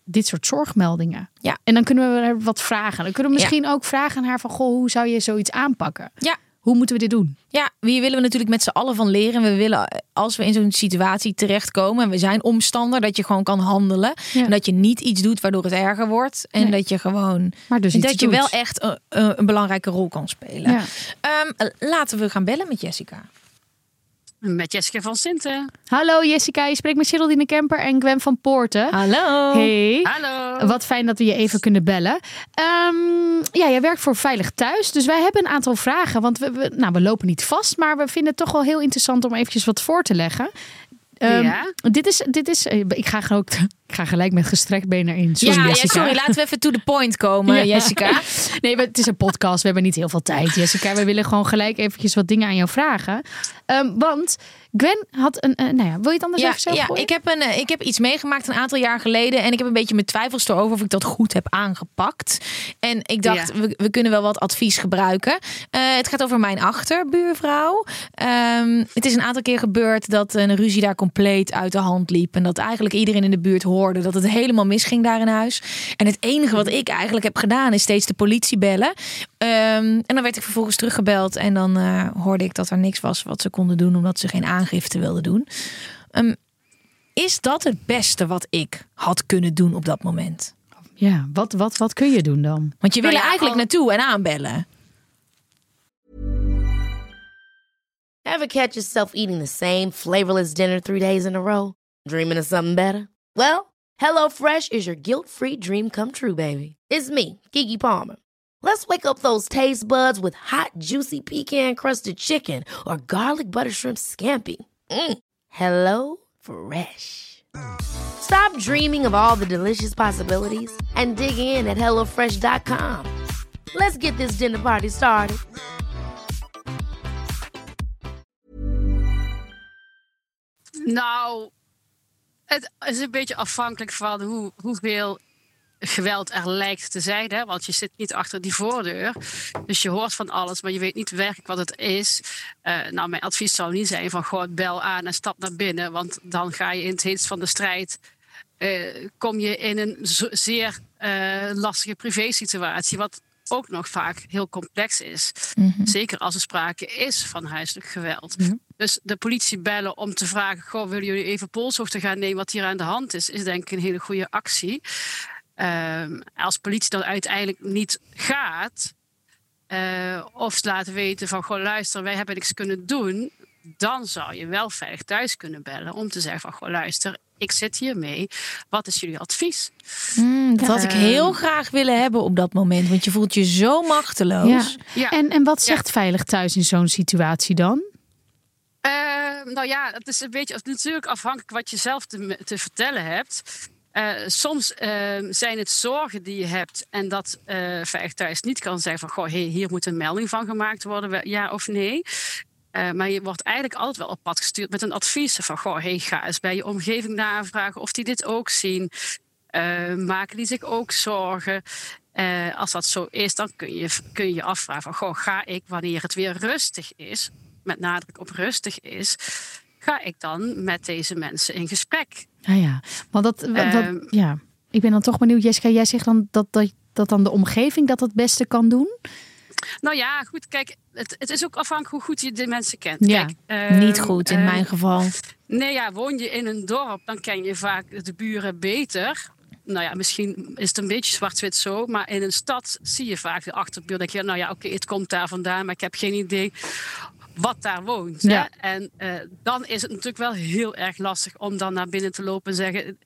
Speaker 1: dit soort zorgmeldingen.
Speaker 2: Ja.
Speaker 1: En dan kunnen we er wat vragen. Dan kunnen we misschien ook vragen aan haar van... Goh, hoe zou je zoiets aanpakken?
Speaker 2: Ja.
Speaker 1: Hoe moeten we dit doen?
Speaker 2: Ja, hier willen we natuurlijk met z'n allen van leren. We willen, als we in zo'n situatie terechtkomen en we zijn omstander, dat je gewoon kan handelen.
Speaker 1: Ja.
Speaker 2: En dat je niet iets doet waardoor het erger wordt. En
Speaker 1: Nee.
Speaker 2: dat je gewoon.
Speaker 1: Maar dus
Speaker 2: dat je
Speaker 1: doet.
Speaker 2: wel echt een, een een belangrijke rol kan spelen.
Speaker 1: Ja.
Speaker 2: Ehm, laten we gaan bellen met Jessica.
Speaker 4: Met Jessica van Sinten.
Speaker 1: Hallo Jessica, je spreekt met Geraldine Kemper en Gwen van Poorten.
Speaker 2: Hallo.
Speaker 1: Hey.
Speaker 4: Hallo.
Speaker 1: Wat fijn dat we je even kunnen bellen. Ehm, ja, jij werkt voor Veilig Thuis. Dus wij hebben een aantal vragen. Want we, we, nou, we lopen niet vast. Maar we vinden het toch wel heel interessant om eventjes wat voor te leggen. Ehm,
Speaker 4: Ja.
Speaker 1: Dit is, dit is, eh, ik ga, ook, ik ga gelijk met gestrekt been erin. Sorry,
Speaker 2: ja, sorry, laten we even to the point komen,
Speaker 1: Ja.
Speaker 2: Jessica.
Speaker 1: Nee, maar het is een podcast. We hebben niet heel veel tijd, Jessica. We willen gewoon gelijk eventjes wat dingen aan jou vragen. Ehm, want Gwen had een... eh, nou ja, wil je het anders
Speaker 2: Ja,
Speaker 1: even zo
Speaker 2: ja
Speaker 1: gooien?
Speaker 2: ik, heb een, eh, ik heb iets meegemaakt een aantal jaar geleden. En ik heb een beetje mijn twijfels erover of ik dat goed heb aangepakt. En ik dacht,
Speaker 4: Ja.
Speaker 2: we, we kunnen wel wat advies gebruiken. Eh, het gaat over mijn achterbuurvrouw. Ehm, het is een aantal keer gebeurd dat een ruzie daar compleet uit de hand liep. En dat eigenlijk iedereen in de buurt hoorde dat het helemaal misging daar in huis. En het enige wat ik eigenlijk heb gedaan is steeds de politie bellen. Ehm, en dan werd ik vervolgens teruggebeld. En dan hoorde ik dat er niks was wat ze konden doen omdat ze geen aangifte wilden doen. Ehm, is dat het beste wat ik had kunnen doen op dat moment?
Speaker 1: Ja, wat, wat, wat kun je doen dan?
Speaker 2: Want je wil er
Speaker 4: Nou ja,
Speaker 2: eigenlijk
Speaker 4: al-
Speaker 2: naartoe en aanbellen.
Speaker 5: Ever catch yourself eating the same flavorless dinner three days in a row? Dreaming of something better? Well, HelloFresh is your guilt-free dream come true, baby. It's me, Kiki Palmer. Let's wake up those taste buds with hot, juicy pecan-crusted chicken or garlic butter shrimp scampi. Mm. Hello Fresh. Stop dreaming of all the delicious possibilities and dig in at HelloFresh.com. Let's get this dinner party started.
Speaker 4: Nou, het is een beetje afhankelijk van hoe, hoeveel geweld er lijkt te zijn. Hè? Want je zit niet achter die voordeur. Dus je hoort van alles, maar je weet niet werkelijk wat het is. Eh, nou, mijn advies zou niet zijn van gewoon bel aan en stap naar binnen. Want dan ga je in het heetst van de strijd... eh, kom je in een zeer eh, lastige privésituatie... wat ook nog vaak heel complex is. Zeker als er sprake is van huiselijk geweld. Dus de politie bellen om te vragen... Goh, willen jullie even polshoogte gaan nemen wat hier aan de hand is... is denk ik een hele goede actie. Ehm, als politie dan uiteindelijk niet gaat... eh, of ze laten weten van... Goh, luister, wij hebben niks kunnen doen... dan zou je wel veilig thuis kunnen bellen... om te zeggen van, goh, luister, ik zit hiermee. Wat is jullie advies?
Speaker 2: Hmm, dat had ik heel graag willen hebben op dat moment. Want je voelt je zo machteloos.
Speaker 1: Ja.
Speaker 4: Ja.
Speaker 1: En, en wat zegt Veilig Thuis in zo'n situatie dan?
Speaker 4: Eh, nou ja, het is een beetje natuurlijk afhankelijk wat je zelf te, te vertellen hebt. Eh, soms eh, zijn het zorgen die je hebt en dat Veilig Thuis niet kan zeggen van... Goh, hey, hier moet een melding van gemaakt worden, ja of nee. Eh, maar je wordt eigenlijk altijd wel op pad gestuurd met een advies van... Goh, hey, ga eens bij je omgeving navragen of die dit ook zien. Maken die zich ook zorgen? Als dat zo is, dan kun je kun je afvragen van... Goh, ga ik wanneer het weer rustig is, met nadruk op rustig is... ga ik dan met deze mensen in gesprek?
Speaker 1: Nou ja, want dat,
Speaker 4: Ehm.
Speaker 1: ja. ik ben dan toch benieuwd. Jessica, jij zegt dan dat, dat, dat dan de omgeving dat het beste kan doen?
Speaker 4: Nou ja, goed, kijk, het, het is ook afhankelijk hoe goed je de mensen kent.
Speaker 1: Ja,
Speaker 4: Kijk, ehm,
Speaker 2: Niet goed in mijn geval.
Speaker 4: Nee, ja, woon je in een dorp, dan ken je vaak de buren beter. Nou ja, misschien is het een beetje zwart-wit zo, maar in een stad zie je vaak de achterbuur. denk je, nou ja, oké, het komt daar vandaan, maar ik heb geen idee wat daar woont.
Speaker 1: Ja.
Speaker 4: Hè? En eh, dan is het natuurlijk wel heel erg lastig om dan naar binnen te lopen en zeggen...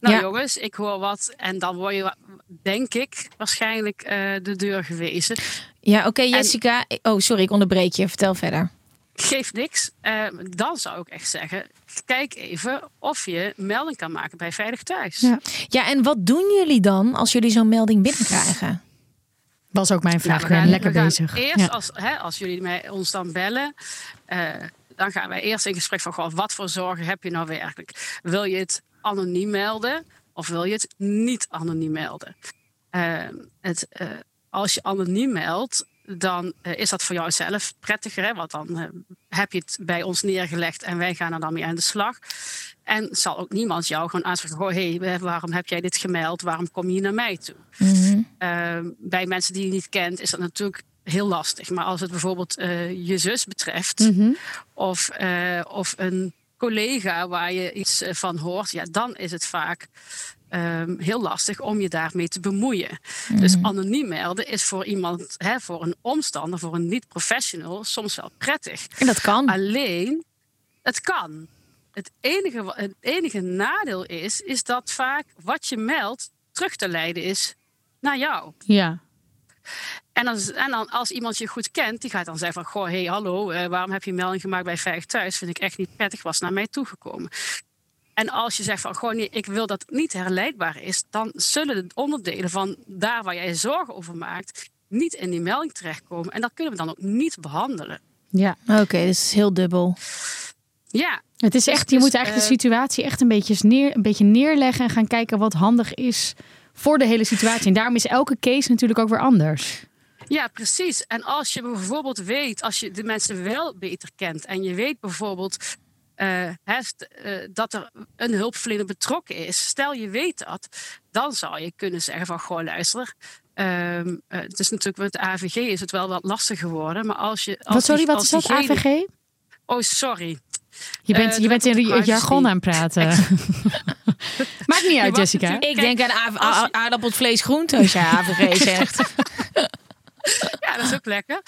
Speaker 4: Nou
Speaker 2: Ja.
Speaker 4: jongens, ik hoor wat. En dan word je, denk ik, waarschijnlijk eh, de deur gewezen.
Speaker 2: Ja, oké, Jessica. Oh, sorry, ik onderbreek je. Vertel verder.
Speaker 4: Geeft niks. Eh, dan zou ik echt zeggen, kijk even of je melding kan maken bij Veilig Thuis.
Speaker 1: Ja.
Speaker 2: Ja, en wat doen jullie dan als jullie zo'n melding binnenkrijgen?
Speaker 1: Was ook mijn vraag.
Speaker 4: we gaan-
Speaker 1: lekker
Speaker 4: we gaan
Speaker 1: bezig.
Speaker 4: Eerst
Speaker 1: Ja.
Speaker 4: als, hè, als jullie mij, ons dan bellen, eh, dan gaan wij eerst in gesprek van goh, wat voor zorgen heb je nou werkelijk? Wil je het anoniem melden of wil je het niet anoniem melden? Eh, het, eh, als je anoniem meldt, dan eh, is dat voor jou zelf prettiger. Hè? Want dan eh, heb je het bij ons neergelegd en wij gaan er dan mee aan de slag. En zal ook niemand jou gewoon aanspreken: Goh, hey, waarom heb jij dit gemeld? Waarom kom je naar mij toe? Ehm, bij mensen die je niet kent, is dat natuurlijk heel lastig. Maar als het bijvoorbeeld eh, je zus betreft, of, eh, of een collega waar je iets eh, van hoort, ja, dan is het vaak ehm, heel lastig om je daarmee te bemoeien. Dus anoniem melden is voor iemand, hè, voor een omstander, voor een niet-professional, soms wel prettig.
Speaker 2: En dat kan.
Speaker 4: Alleen, het kan. Het enige, het enige nadeel is, is dat vaak wat je meldt terug te leiden is naar jou.
Speaker 1: Ja.
Speaker 4: En, als, en dan als iemand je goed kent, die gaat dan zeggen van... Goh, hey, hallo, eh, waarom heb je een melding gemaakt bij Veilig Thuis? Vind ik echt niet prettig, was naar mij toegekomen. En als je zegt van, goh, nee, ik wil dat het niet herleidbaar is... dan zullen de onderdelen van daar waar jij zorgen over maakt... niet in die melding terechtkomen. En dat kunnen we dan ook niet behandelen.
Speaker 1: ja.
Speaker 2: Oké, dus het is heel dubbel.
Speaker 4: Ja,
Speaker 1: Het is echt, je
Speaker 4: dus,
Speaker 1: moet eigenlijk de
Speaker 4: eh,
Speaker 1: situatie echt een beetje, neer, een beetje neerleggen en gaan kijken wat handig is voor de hele situatie. En daarom is elke case natuurlijk ook weer anders.
Speaker 4: Ja, precies. En als je bijvoorbeeld weet, als je de mensen wel beter kent en je weet bijvoorbeeld eh, hè, st- eh, dat er een hulpverlener betrokken is, stel je weet dat, dan zou je kunnen zeggen van goh, luister. ehm, eh, het is natuurlijk met de AVG is het wel wat lastiger geworden, maar als je. Als
Speaker 1: Wat, sorry, wat is dat? AVG?
Speaker 4: Oh, sorry.
Speaker 1: Je bent,
Speaker 4: Eh,
Speaker 1: je bent in jargon aan het praten. Maakt niet uit, Jessica.
Speaker 4: natuurlijk-
Speaker 2: Ik denk aan aard-
Speaker 4: als je-
Speaker 2: aardappel, vlees, groente als je AVG zegt.
Speaker 4: Ja, dat is ook lekker.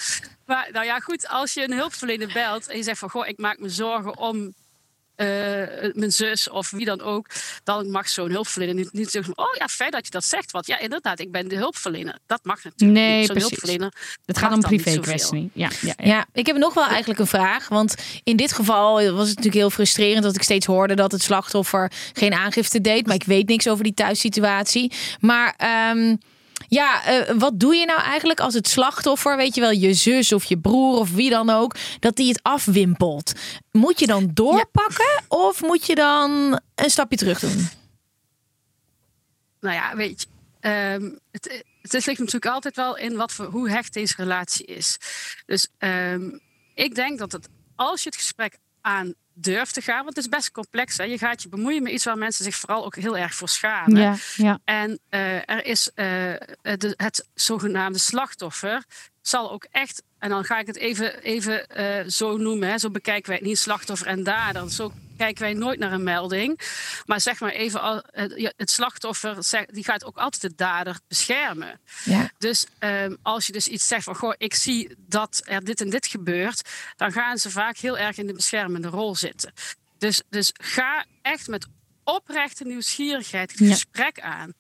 Speaker 4: Maar nou ja, goed, als je een hulpverlener belt en je zegt van goh, ik maak me zorgen om eh, mijn zus of wie dan ook, dan mag zo'n hulpverlener niet, niet zeggen: Oh ja, fijn dat je dat zegt. Want ja, inderdaad, ik ben de hulpverlener. Dat mag natuurlijk
Speaker 1: Nee,
Speaker 4: niet. Zo'n hulpverlener.
Speaker 1: Het gaat om
Speaker 4: dan niet
Speaker 1: privé
Speaker 4: zoveel.
Speaker 1: kwestie. Ja, ja, ja.
Speaker 2: Ja, ik heb nog wel eigenlijk een vraag. Want in dit geval was het natuurlijk heel frustrerend dat ik steeds hoorde dat het slachtoffer geen aangifte deed. Maar ik weet niks over die thuissituatie. Maar ehm, ja, eh, wat doe je nou eigenlijk als het slachtoffer, weet je wel, je zus of je broer of wie dan ook, dat die het afwimpelt? Moet je dan doorpakken of moet je dan een stapje terug doen?
Speaker 4: Nou ja, weet je, ehm, het, het ligt natuurlijk altijd wel in wat voor, hoe hecht deze relatie is. Dus ehm, ik denk dat het, als je het gesprek aan durft te gaan, want het is best complex. Hè? Je gaat je bemoeien met iets waar mensen zich vooral ook heel erg voor schamen.
Speaker 1: Ja, ja.
Speaker 4: En eh, er is eh, de, het zogenaamde slachtoffer zal ook echt, en dan ga ik het even, even eh, zo noemen, hè, zo bekijken wij het niet slachtoffer en dader. Zo kijken wij nooit naar een melding. Maar zeg maar even, het, slachtoffer die gaat ook altijd de dader beschermen.
Speaker 2: Ja.
Speaker 4: Dus ehm, als je dus iets zegt van, goh, ik zie dat er dit en dit gebeurt, dan gaan ze vaak heel erg in de beschermende rol zitten. Dus, dus ga echt met oprechte nieuwsgierigheid het
Speaker 1: Ja.
Speaker 4: gesprek aan.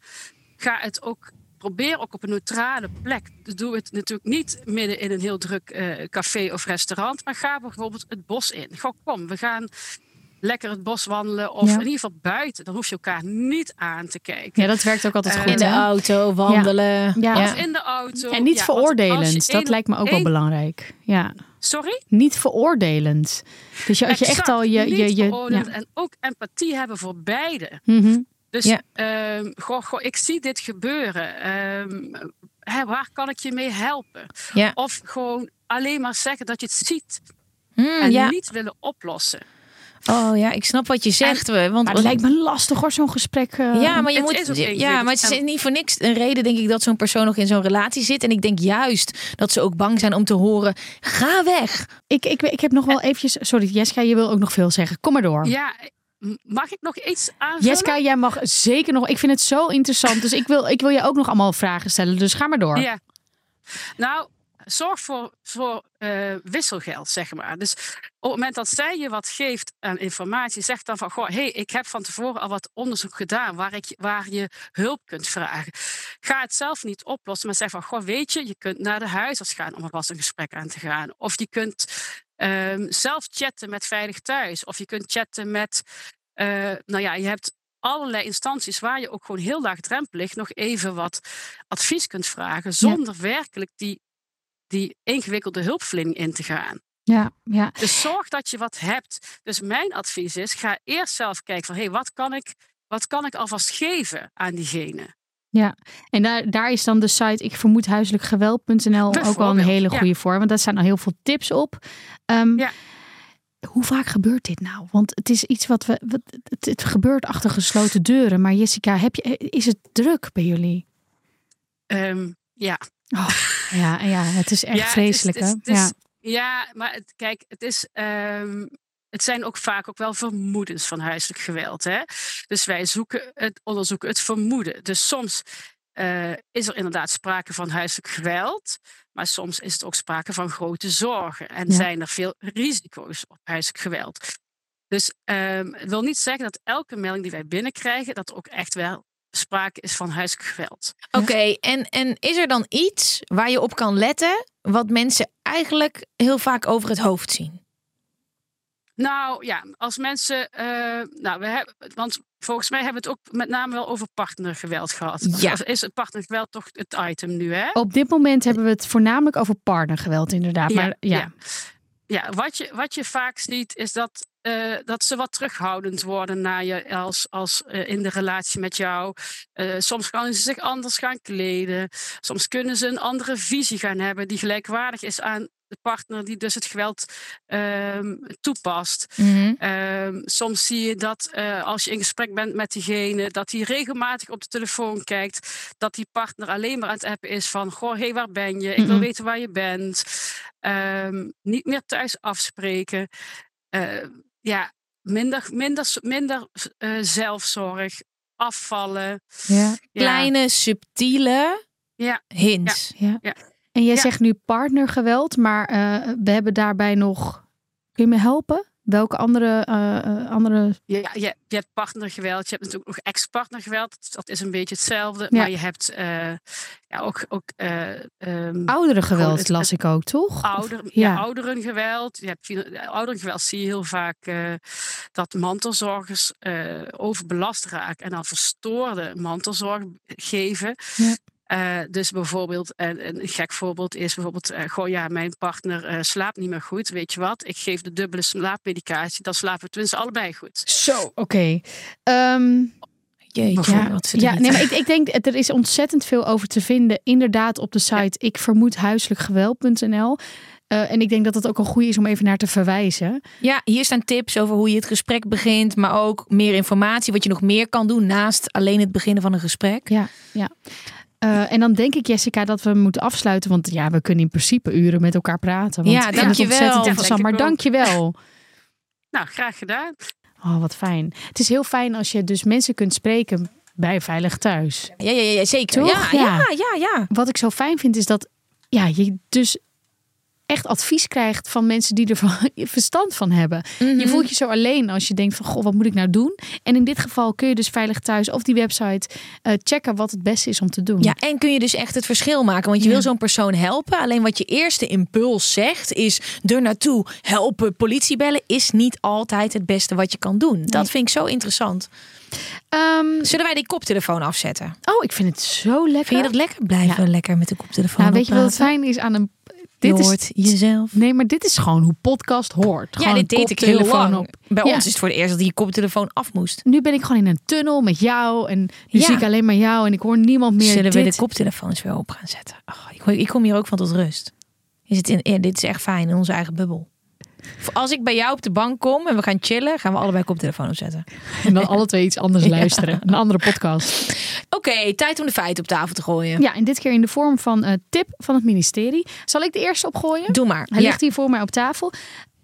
Speaker 4: Ga het ook, probeer ook op een neutrale plek. Doe het natuurlijk niet midden in een heel druk eh, café of restaurant, maar ga bijvoorbeeld het bos in. Goh, kom, we gaan lekker het bos wandelen of
Speaker 1: Ja.
Speaker 4: in ieder geval buiten. Dan hoef je elkaar niet aan te kijken.
Speaker 1: ja, dat werkt ook altijd
Speaker 4: Eh,
Speaker 1: goed.
Speaker 2: In de
Speaker 1: hè?
Speaker 2: auto, wandelen.
Speaker 1: Ja.
Speaker 4: Of in de auto.
Speaker 1: En niet veroordelend. Dat lijkt me ook wel belangrijk. Ja.
Speaker 4: Sorry?
Speaker 1: Niet veroordelend. Dus je, als je echt al je... je, je ja.
Speaker 4: En ook empathie hebben voor beide.
Speaker 1: Mhm.
Speaker 4: Dus
Speaker 2: Ja.
Speaker 4: ehm, goh, goh, ik zie dit gebeuren. Ehm, hè, waar kan ik je mee helpen?
Speaker 2: Ja.
Speaker 4: Of gewoon alleen maar zeggen dat je het ziet.
Speaker 2: Hmm,
Speaker 4: En
Speaker 2: ja.
Speaker 4: niet willen oplossen.
Speaker 2: Oh ja, ik snap wat je zegt. want
Speaker 1: Maar het lijkt me lastig hoor, zo'n gesprek. eh.
Speaker 2: Ja, maar je
Speaker 4: Het
Speaker 2: moet.
Speaker 4: is ook
Speaker 2: ja, maar het is niet voor niks een reden, denk ik, dat zo'n persoon nog in zo'n relatie zit. En ik denk juist dat ze ook bang zijn om te horen: ga weg.
Speaker 1: Ik, ik, ik heb nog wel eventjes... Sorry, Jessica, je wil ook nog veel zeggen. Kom maar door.
Speaker 4: Ja, mag ik nog iets aanvullen?
Speaker 1: Jessica, jij mag zeker nog... Ik vind het zo interessant. Dus ik wil, ik wil je ook nog allemaal vragen stellen. Dus ga maar door.
Speaker 4: Ja. Nou, zorg voor, voor eh, wisselgeld, zeg maar. Dus op het moment dat zij je wat geeft aan informatie, zeg dan van: Goh, hey, ik heb van tevoren al wat onderzoek gedaan waar, ik, waar je hulp kunt vragen. Ga het zelf niet oplossen, maar zeg van: Goh, weet je, je kunt naar de huisarts gaan om alvast een gesprek aan te gaan. Of je kunt ehm, zelf chatten met Veilig Thuis. Of je kunt chatten met, eh, nou ja, je hebt allerlei instanties waar je ook gewoon heel laagdrempelig nog even wat advies kunt vragen. Zonder werkelijk die, die ingewikkelde hulpverlening in te gaan.
Speaker 1: Ja, ja.
Speaker 4: Dus zorg dat je wat hebt. Dus mijn advies is, ga eerst zelf kijken van... hé, hey, wat, kan ik, wat kan ik alvast geven aan diegene?
Speaker 1: Ja, en daar, daar is dan de site ik vermoed huiselijk geweld.nl ook wel een hele
Speaker 4: ja.
Speaker 1: goede voor. Want daar staan al heel veel tips op. Ehm,
Speaker 4: Ja.
Speaker 1: Hoe vaak gebeurt dit nou? Want het is iets wat we. Wat, het, het gebeurt achter gesloten deuren. Maar Jessica, heb je, is het druk bij jullie?
Speaker 4: Ehm, ja.
Speaker 1: Oh, ja, ja, het is echt
Speaker 4: Ja, het is-
Speaker 1: vreselijk.
Speaker 4: het is-
Speaker 1: hè?
Speaker 4: het is-
Speaker 1: ja.
Speaker 4: Maar het, kijk, het is. ehm, het zijn ook vaak ook wel vermoedens van huiselijk geweld. Hè? Dus wij zoeken het, onderzoeken het vermoeden. Dus soms eh, is er inderdaad sprake van huiselijk geweld. Maar soms is het ook sprake van grote zorgen. En
Speaker 1: Ja.
Speaker 4: zijn er veel risico's op huiselijk geweld. Dus ehm, het wil niet zeggen dat elke melding die wij binnenkrijgen, dat er ook echt wel sprake is van huiselijk geweld.
Speaker 2: Oké, en, en is er dan iets waar je op kan letten wat mensen eigenlijk heel vaak over het hoofd zien?
Speaker 4: Nou ja, als mensen. eh, nou, we hebben, want volgens mij hebben we het ook met name wel over partnergeweld gehad.
Speaker 2: Ja.
Speaker 4: Of is het partnergeweld toch het item nu, hè?
Speaker 1: Op dit moment hebben we het voornamelijk over partnergeweld, inderdaad. Maar ja,
Speaker 4: ja. Ja, wat je, wat je vaak ziet is dat, eh, dat ze wat terughoudend worden naar je als, als eh, in de relatie met jou. Eh, soms gaan ze zich anders gaan kleden. Soms kunnen ze een andere visie gaan hebben die gelijkwaardig is aan de partner die dus het geweld ehm, toepast. Ehm, soms zie je dat als je in gesprek bent met diegene, dat hij regelmatig op de telefoon kijkt. Dat die partner alleen maar aan het appen is van: Goh, hé, hey, waar ben je? Ik wil
Speaker 1: Mhm.
Speaker 4: weten waar je bent. Ehm, niet meer thuis afspreken. Ja, minder, minder, minder eh, zelfzorg. Afvallen.
Speaker 1: ja,
Speaker 4: Ja.
Speaker 2: Kleine, subtiele
Speaker 4: Ja.
Speaker 2: hints.
Speaker 1: ja.
Speaker 4: Ja.
Speaker 1: En jij
Speaker 4: Ja.
Speaker 1: zegt nu partnergeweld, maar eh, we hebben daarbij nog. Kun je me helpen? Welke andere, eh, eh, andere
Speaker 4: Ja, je, je hebt partnergeweld, je hebt natuurlijk nog ex-partnergeweld. Dat- is een beetje hetzelfde.
Speaker 1: Ja.
Speaker 4: Maar je hebt eh, ja, ook, ook eh, ehm,
Speaker 1: oudere geweld,
Speaker 4: het-
Speaker 1: las ik ook, toch?
Speaker 4: ouder,
Speaker 1: Of-
Speaker 4: ja.
Speaker 1: ja.
Speaker 4: ouderengeweld. Je hebt, ouderengeweld zie je heel vaak dat mantelzorgers overbelast raken en dan verstoorde mantelzorg geven.
Speaker 1: Ja.
Speaker 4: Eh, dus bijvoorbeeld, een, een gek voorbeeld is bijvoorbeeld, eh, goh ja, mijn partner eh, slaapt niet meer goed. Weet je wat? Ik geef de dubbele slaapmedicatie, dan slapen we tenminste allebei goed.
Speaker 1: Zo, oké. Ehm,
Speaker 2: Jeetje,
Speaker 1: ja, ja, nee, maar ik, ik denk er is ontzettend veel over te vinden. Inderdaad, op de site ik vermoed huiselijkgeweld.nl. Eh, en ik denk dat het ook een goede is om even naar te verwijzen.
Speaker 2: Ja, hier staan tips over hoe je het gesprek begint, maar ook meer informatie, wat je nog meer kan doen naast alleen het beginnen van een gesprek.
Speaker 1: Ja, ja. Eh, en dan denk ik, Jessica, dat we moeten afsluiten. Want ja, we kunnen in principe uren met elkaar praten. Want
Speaker 2: Ja, dankjewel.
Speaker 1: interessant. Maar dankjewel.
Speaker 4: Nou, graag gedaan.
Speaker 1: Oh, wat fijn. Het is heel fijn als je dus mensen kunt spreken bij Veilig Thuis.
Speaker 2: Ja, ja, ja zeker.
Speaker 1: Toch?
Speaker 2: Ja,
Speaker 1: Ja.
Speaker 2: ja, ja, ja.
Speaker 1: Wat ik zo fijn vind is dat ja, je dus echt advies krijgt van mensen die er van- verstand van hebben.
Speaker 2: Mhm.
Speaker 1: Je voelt je zo alleen als je denkt van goh, wat moet ik nou doen? En in dit geval kun je dus veilig thuis of die website eh, checken wat het beste is om te doen.
Speaker 2: Ja, en kun je dus echt het verschil maken. Want je
Speaker 1: Ja.
Speaker 2: wil zo'n persoon helpen. Alleen wat je eerste impuls zegt is er naartoe helpen, politie bellen. Is niet altijd het beste wat je kan doen. Dat vind ik zo interessant.
Speaker 1: Ehm,
Speaker 2: Zullen wij die koptelefoon afzetten?
Speaker 1: oh, ik vind het zo lekker.
Speaker 2: Vind je dat lekker? Blijven lekker met de koptelefoon
Speaker 1: Nou, weet je wat het fijn is aan een.
Speaker 2: Je
Speaker 1: Dit is,
Speaker 2: hoort jezelf.
Speaker 1: nee, maar dit is gewoon hoe podcast hoort.
Speaker 2: Ja,
Speaker 1: Gewoon
Speaker 2: dit deed ik heel lang.
Speaker 1: op.
Speaker 2: Bij
Speaker 1: Ja.
Speaker 2: ons is het voor het eerst dat die koptelefoon af moest.
Speaker 1: Nu ben ik gewoon in een tunnel met jou en nu
Speaker 2: Ja.
Speaker 1: zie ik alleen maar jou en ik hoor niemand meer.
Speaker 2: Zullen we de koptelefoons weer op gaan zetten? Oh, ik, ik kom hier ook van tot rust. Is het in, ja, dit is echt fijn in onze eigen bubbel. Als ik bij jou op de bank kom en we gaan chillen, gaan we allebei koptelefoon opzetten.
Speaker 1: En dan alle twee iets anders luisteren. Een andere podcast.
Speaker 2: Oké, tijd om de feiten op tafel te gooien.
Speaker 1: Ja, en dit keer in de vorm van een tip van het ministerie. Zal ik de eerste opgooien?
Speaker 2: Doe maar.
Speaker 1: Hij
Speaker 2: Ja.
Speaker 1: ligt hier voor mij op tafel.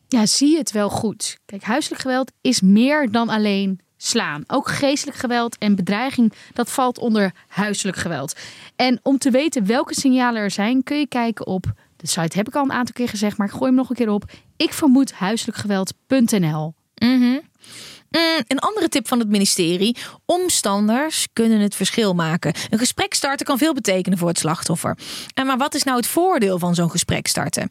Speaker 1: Ja, zie het wel goed. Kijk, huiselijk geweld is meer dan alleen slaan. Ook geestelijk geweld en bedreiging, dat valt onder huiselijk geweld. En om te weten welke signalen er zijn, kun je kijken op de site heb ik al een aantal keer gezegd, maar ik gooi hem nog een keer op. Ik vermoed huiselijkgeweld.nl.
Speaker 2: Mhm. Mm, een andere tip van het ministerie. Omstanders kunnen het verschil maken. Een gesprek starten kan veel betekenen voor het slachtoffer. En maar wat is nou het voordeel van zo'n gesprek starten?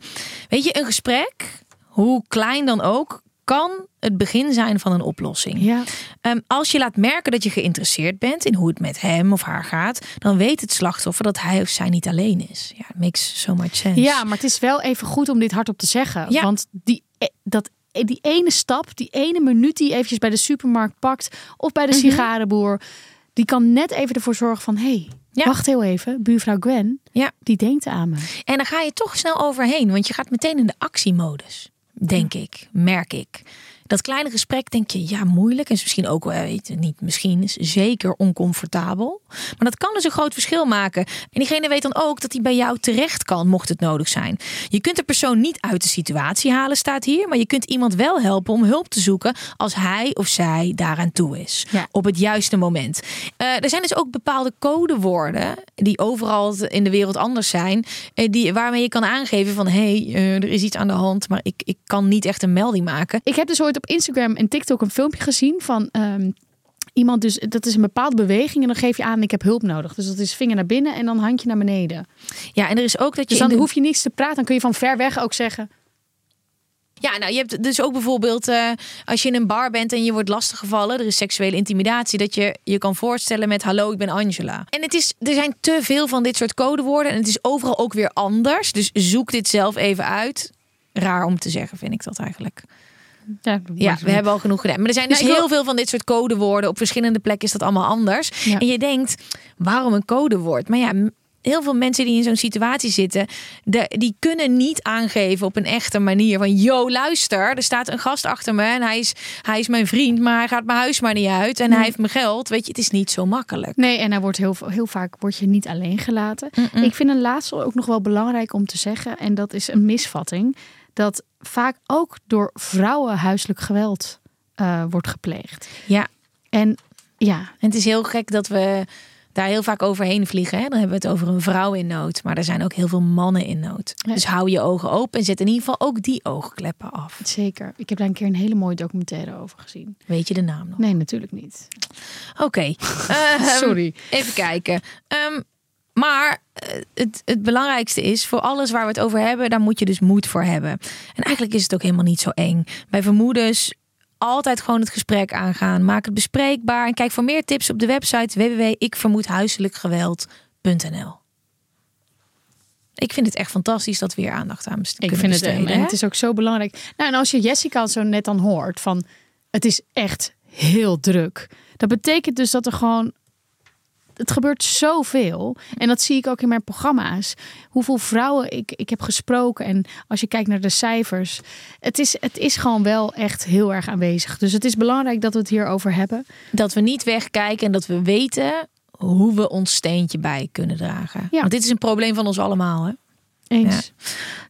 Speaker 2: Weet je, een gesprek, hoe klein dan ook, kan het begin zijn van een oplossing.
Speaker 1: Ja.
Speaker 2: Ehm, als je laat merken dat je geïnteresseerd bent in hoe het met hem of haar gaat, dan weet het slachtoffer dat hij of zij niet alleen is. Ja, makes so much sense.
Speaker 1: Ja, maar het is wel even goed om dit hardop te zeggen.
Speaker 2: Ja.
Speaker 1: Want die, e- dat, die ene stap, die ene minuut die je eventjes bij de supermarkt pakt of bij de sigarenboer, Die kan net even ervoor zorgen van... hé, hey,
Speaker 2: Ja.
Speaker 1: wacht heel even, buurvrouw Gwen,
Speaker 2: Ja.
Speaker 1: die denkt aan me.
Speaker 2: En dan ga je toch snel overheen, want je gaat meteen in de actiemodus. Denk ik, merk ik. Dat kleine gesprek denk je, ja, moeilijk. En is misschien ook wel, weet je, niet misschien, is zeker oncomfortabel. Maar dat kan dus een groot verschil maken. En diegene weet dan ook dat hij bij jou terecht kan, mocht het nodig zijn. Je kunt de persoon niet uit de situatie halen, staat hier. Maar je kunt iemand wel helpen om hulp te zoeken als hij of zij daaraan toe is.
Speaker 1: Ja.
Speaker 2: Op het juiste moment. Eh, er zijn dus ook bepaalde codewoorden die overal in de wereld anders zijn. eh, die, waarmee je kan aangeven van, hé, hey, eh, er is iets aan de hand. Maar ik, ik kan niet echt een melding maken.
Speaker 1: Ik heb dus ooit op Instagram en TikTok een filmpje gezien van ehm, iemand. Dus dat is een bepaalde beweging en dan geef je aan ik heb hulp nodig. Dus dat is vinger naar binnen en dan handje naar beneden.
Speaker 2: Ja, en er is ook dat je
Speaker 1: Dus dan
Speaker 2: de-
Speaker 1: hoef je niets te praten. Dan kun je van ver weg ook zeggen.
Speaker 2: Ja, nou, je hebt dus ook bijvoorbeeld eh, als je in een bar bent en je wordt lastiggevallen, er is seksuele intimidatie, dat je je kan voorstellen met hallo, ik ben Angela. En het is, er zijn te veel van dit soort codewoorden en het is overal ook weer anders. Dus zoek dit zelf even uit. Raar om te zeggen, vind ik dat eigenlijk.
Speaker 1: Ja,
Speaker 2: Ja, we hebben al genoeg gedaan. Maar er zijn dus
Speaker 1: wil-
Speaker 2: heel veel van dit soort codewoorden. Op verschillende plekken is dat allemaal anders.
Speaker 1: Ja.
Speaker 2: En je denkt, waarom een codewoord? Maar ja, heel veel mensen die in zo'n situatie zitten, de, die kunnen niet aangeven op een echte manier van, yo, luister, er staat een gast achter me en hij is, hij is mijn vriend, maar hij gaat mijn huis maar niet uit en hij heeft mijn geld. Weet je, het is niet zo makkelijk.
Speaker 1: Nee, en hij wordt heel, heel vaak word je niet alleen gelaten. Ik vind een laatste ook nog wel belangrijk om te zeggen. En dat is een misvatting. Dat vaak ook door vrouwen huiselijk geweld eh, wordt gepleegd.
Speaker 2: Ja,
Speaker 1: En ja,
Speaker 2: en het is heel gek dat we daar heel vaak overheen vliegen. Hè? Dan hebben we het over een vrouw in nood, maar er zijn ook heel veel mannen in nood.
Speaker 1: Ja.
Speaker 2: Dus hou je ogen open en zet in ieder geval ook die oogkleppen af.
Speaker 1: zeker. Ik heb daar een keer een hele mooie documentaire over gezien.
Speaker 2: Weet je de naam nog?
Speaker 1: Nee, natuurlijk niet.
Speaker 2: Oké. Ehm,
Speaker 1: Sorry.
Speaker 2: Even kijken. Ehm, maar eh, het, het belangrijkste is, voor alles waar we het over hebben, daar moet je dus moed voor hebben. En eigenlijk is het ook helemaal niet zo eng. Bij vermoedens altijd gewoon het gesprek aangaan. Maak het bespreekbaar. En kijk voor meer tips op de website www.ikvermoedhuiselijkgeweld.nl Ik vind het echt fantastisch dat we hier aandacht aan best-
Speaker 1: Ik vind het,
Speaker 2: besteden.
Speaker 1: en
Speaker 2: hè?
Speaker 1: het is ook zo belangrijk. Nou, en als je Jessica zo net dan hoort van het is echt heel druk. Dat betekent dus dat er gewoon het gebeurt zoveel. En dat zie ik ook in mijn programma's. Hoeveel vrouwen ik, ik heb gesproken. En als je kijkt naar de cijfers. Het is, het is gewoon wel echt heel erg aanwezig. Dus het is belangrijk dat we het hierover hebben.
Speaker 2: dat we niet wegkijken en dat we weten hoe we ons steentje bij kunnen dragen.
Speaker 1: Ja.
Speaker 2: Want dit is een probleem van ons allemaal. Hè?
Speaker 1: Eens.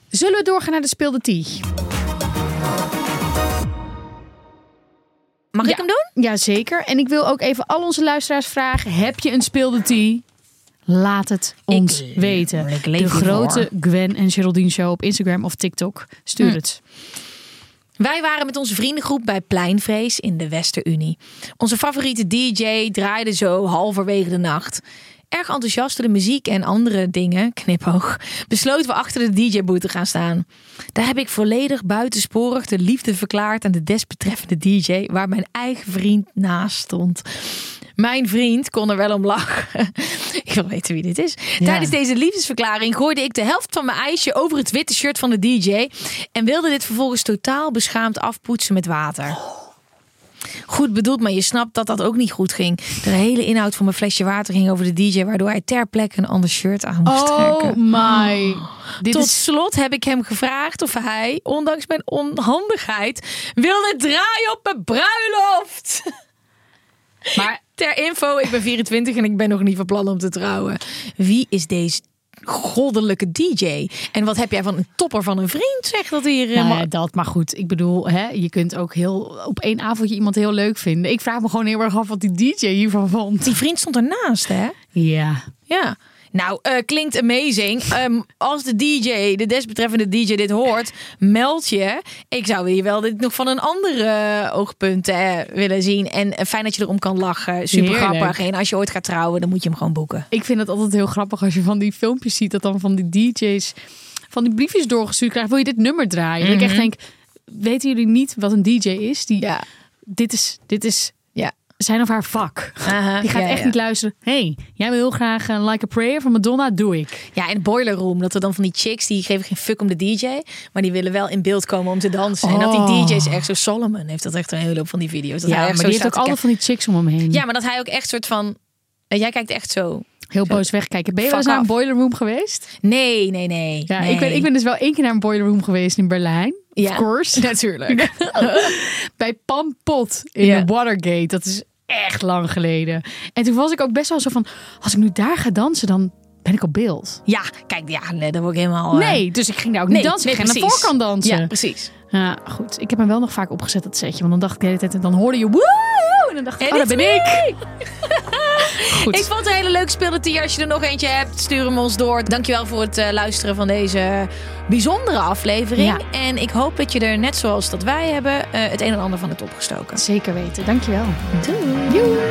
Speaker 1: Zullen we doorgaan naar de speelde tea?
Speaker 2: Mag
Speaker 1: Ja.
Speaker 2: ik hem doen?
Speaker 1: Jazeker. En ik wil ook even al onze luisteraars vragen. Heb je een speelde tea? Laat het ons
Speaker 2: Ik-
Speaker 1: weten.
Speaker 2: ik
Speaker 1: de grote Gwen en Geraldine Show op Instagram of TikTok. Stuur
Speaker 2: Hm.
Speaker 1: het.
Speaker 2: Wij waren met onze vriendengroep bij Pleinvrees in de Westerunie. Onze favoriete DJ draaide zo halverwege de nacht. Erg enthousiast door de muziek en andere dingen, knipoog, besloten we achter de DJ-boot te gaan staan. Daar heb ik volledig buitensporig de liefde verklaard aan de desbetreffende DJ, waar mijn eigen vriend naast stond. Mijn vriend kon er wel om lachen. Ik wil weten wie dit is. Tijdens deze liefdesverklaring gooide ik de helft van mijn ijsje over het witte shirt van de DJ. En wilde dit vervolgens totaal beschaamd afpoetsen met water. Goed bedoeld, maar je snapt dat dat ook niet goed ging. De hele inhoud van mijn flesje water ging over de DJ, waardoor hij ter plekke een ander shirt aan moest
Speaker 1: Oh
Speaker 2: trekken.
Speaker 1: my. Dit
Speaker 2: Tot
Speaker 1: is
Speaker 2: slot heb ik hem gevraagd of hij, ondanks mijn onhandigheid, wilde draaien op mijn bruiloft. Maar ter info, ik ben 24 en ik ben nog niet van plan om te trouwen. Wie is deze goddelijke DJ? En wat heb jij van een topper van een vriend? Zeg dat hier.
Speaker 1: Nou
Speaker 2: helemaal-
Speaker 1: ja, dat, maar goed. Ik bedoel, hè, je kunt ook heel op één avondje iemand heel leuk vinden. Ik vraag me gewoon heel erg af wat die DJ hiervan vond.
Speaker 2: Die vriend stond ernaast, hè?
Speaker 1: Ja.
Speaker 2: Ja. Nou, eh, klinkt amazing. Ehm, als de DJ, de desbetreffende DJ dit hoort, meld je. Ik zou hier wel dit nog van een andere eh, oogpunt eh, willen zien. En fijn dat je erom kan lachen. Super
Speaker 1: Heerlijk.
Speaker 2: grappig. En als je ooit gaat trouwen, dan moet je hem gewoon boeken.
Speaker 1: Ik vind het altijd heel grappig als je van die filmpjes ziet dat dan van die DJ's van die briefjes doorgestuurd krijgen. Wil je dit nummer draaien? Dat ik echt denk, weten jullie niet wat een DJ is? Die,
Speaker 2: Mhm. Ja.
Speaker 1: Dit is, dit is. Zijn of haar vak.
Speaker 2: Aha,
Speaker 1: Die gaat
Speaker 2: ja,
Speaker 1: echt
Speaker 2: ja.
Speaker 1: niet luisteren. hey, jij wil heel graag een Like a Prayer van Madonna, doe ik.
Speaker 2: Ja, in Boiler Room, dat er dan van die chicks, die geven geen fuck om de DJ, maar die willen wel in beeld komen om te dansen. En dat die
Speaker 1: Oh.
Speaker 2: DJ's echt zo, Solomon heeft dat echt een hele hoop van die video's. Dat
Speaker 1: Ja,
Speaker 2: hij
Speaker 1: maar die heeft ook altijd van die chicks om hem heen.
Speaker 2: Ja, maar dat hij ook echt soort van Eh, Jij kijkt echt zo.
Speaker 1: Heel boos wegkijken. Ben je wel eens naar een boiler room geweest?
Speaker 2: Nee, nee, nee.
Speaker 1: Ja,
Speaker 2: nee.
Speaker 1: ik, ben, ik ben dus wel één keer naar een boiler room geweest in Berlijn.
Speaker 2: Ja,
Speaker 1: Of course.
Speaker 2: Natuurlijk.
Speaker 1: Bij Pam Pot in
Speaker 2: Ja.
Speaker 1: de Watergate. Dat is echt lang geleden. En toen was ik ook best wel zo van... Als ik nu daar ga dansen, dan ben ik op beeld.
Speaker 2: Ja, kijk, ja, nee, dat word ik helemaal... eh,
Speaker 1: Nee, dus ik ging daar ook niet
Speaker 2: nee,
Speaker 1: dansen. Ik
Speaker 2: nee,
Speaker 1: ging naar de voorkant dansen.
Speaker 2: Ja, precies.
Speaker 1: Ja, goed. Ik heb hem wel nog vaak opgezet, dat setje. Want dan dacht ik de hele tijd... En dan hoorde je... Woe! En dan dacht ik,
Speaker 2: En
Speaker 1: oh, dat ben ik. Goed.
Speaker 2: Ik vond het een hele leuke speeltier. Als je er nog eentje hebt, stuur hem ons door. Dankjewel voor het eh, luisteren van deze bijzondere aflevering.
Speaker 1: Ja.
Speaker 2: En ik hoop dat je er, net zoals dat wij hebben, eh, het een en ander van hebt opgestoken.
Speaker 1: Zeker weten. Dankjewel.
Speaker 2: Doei.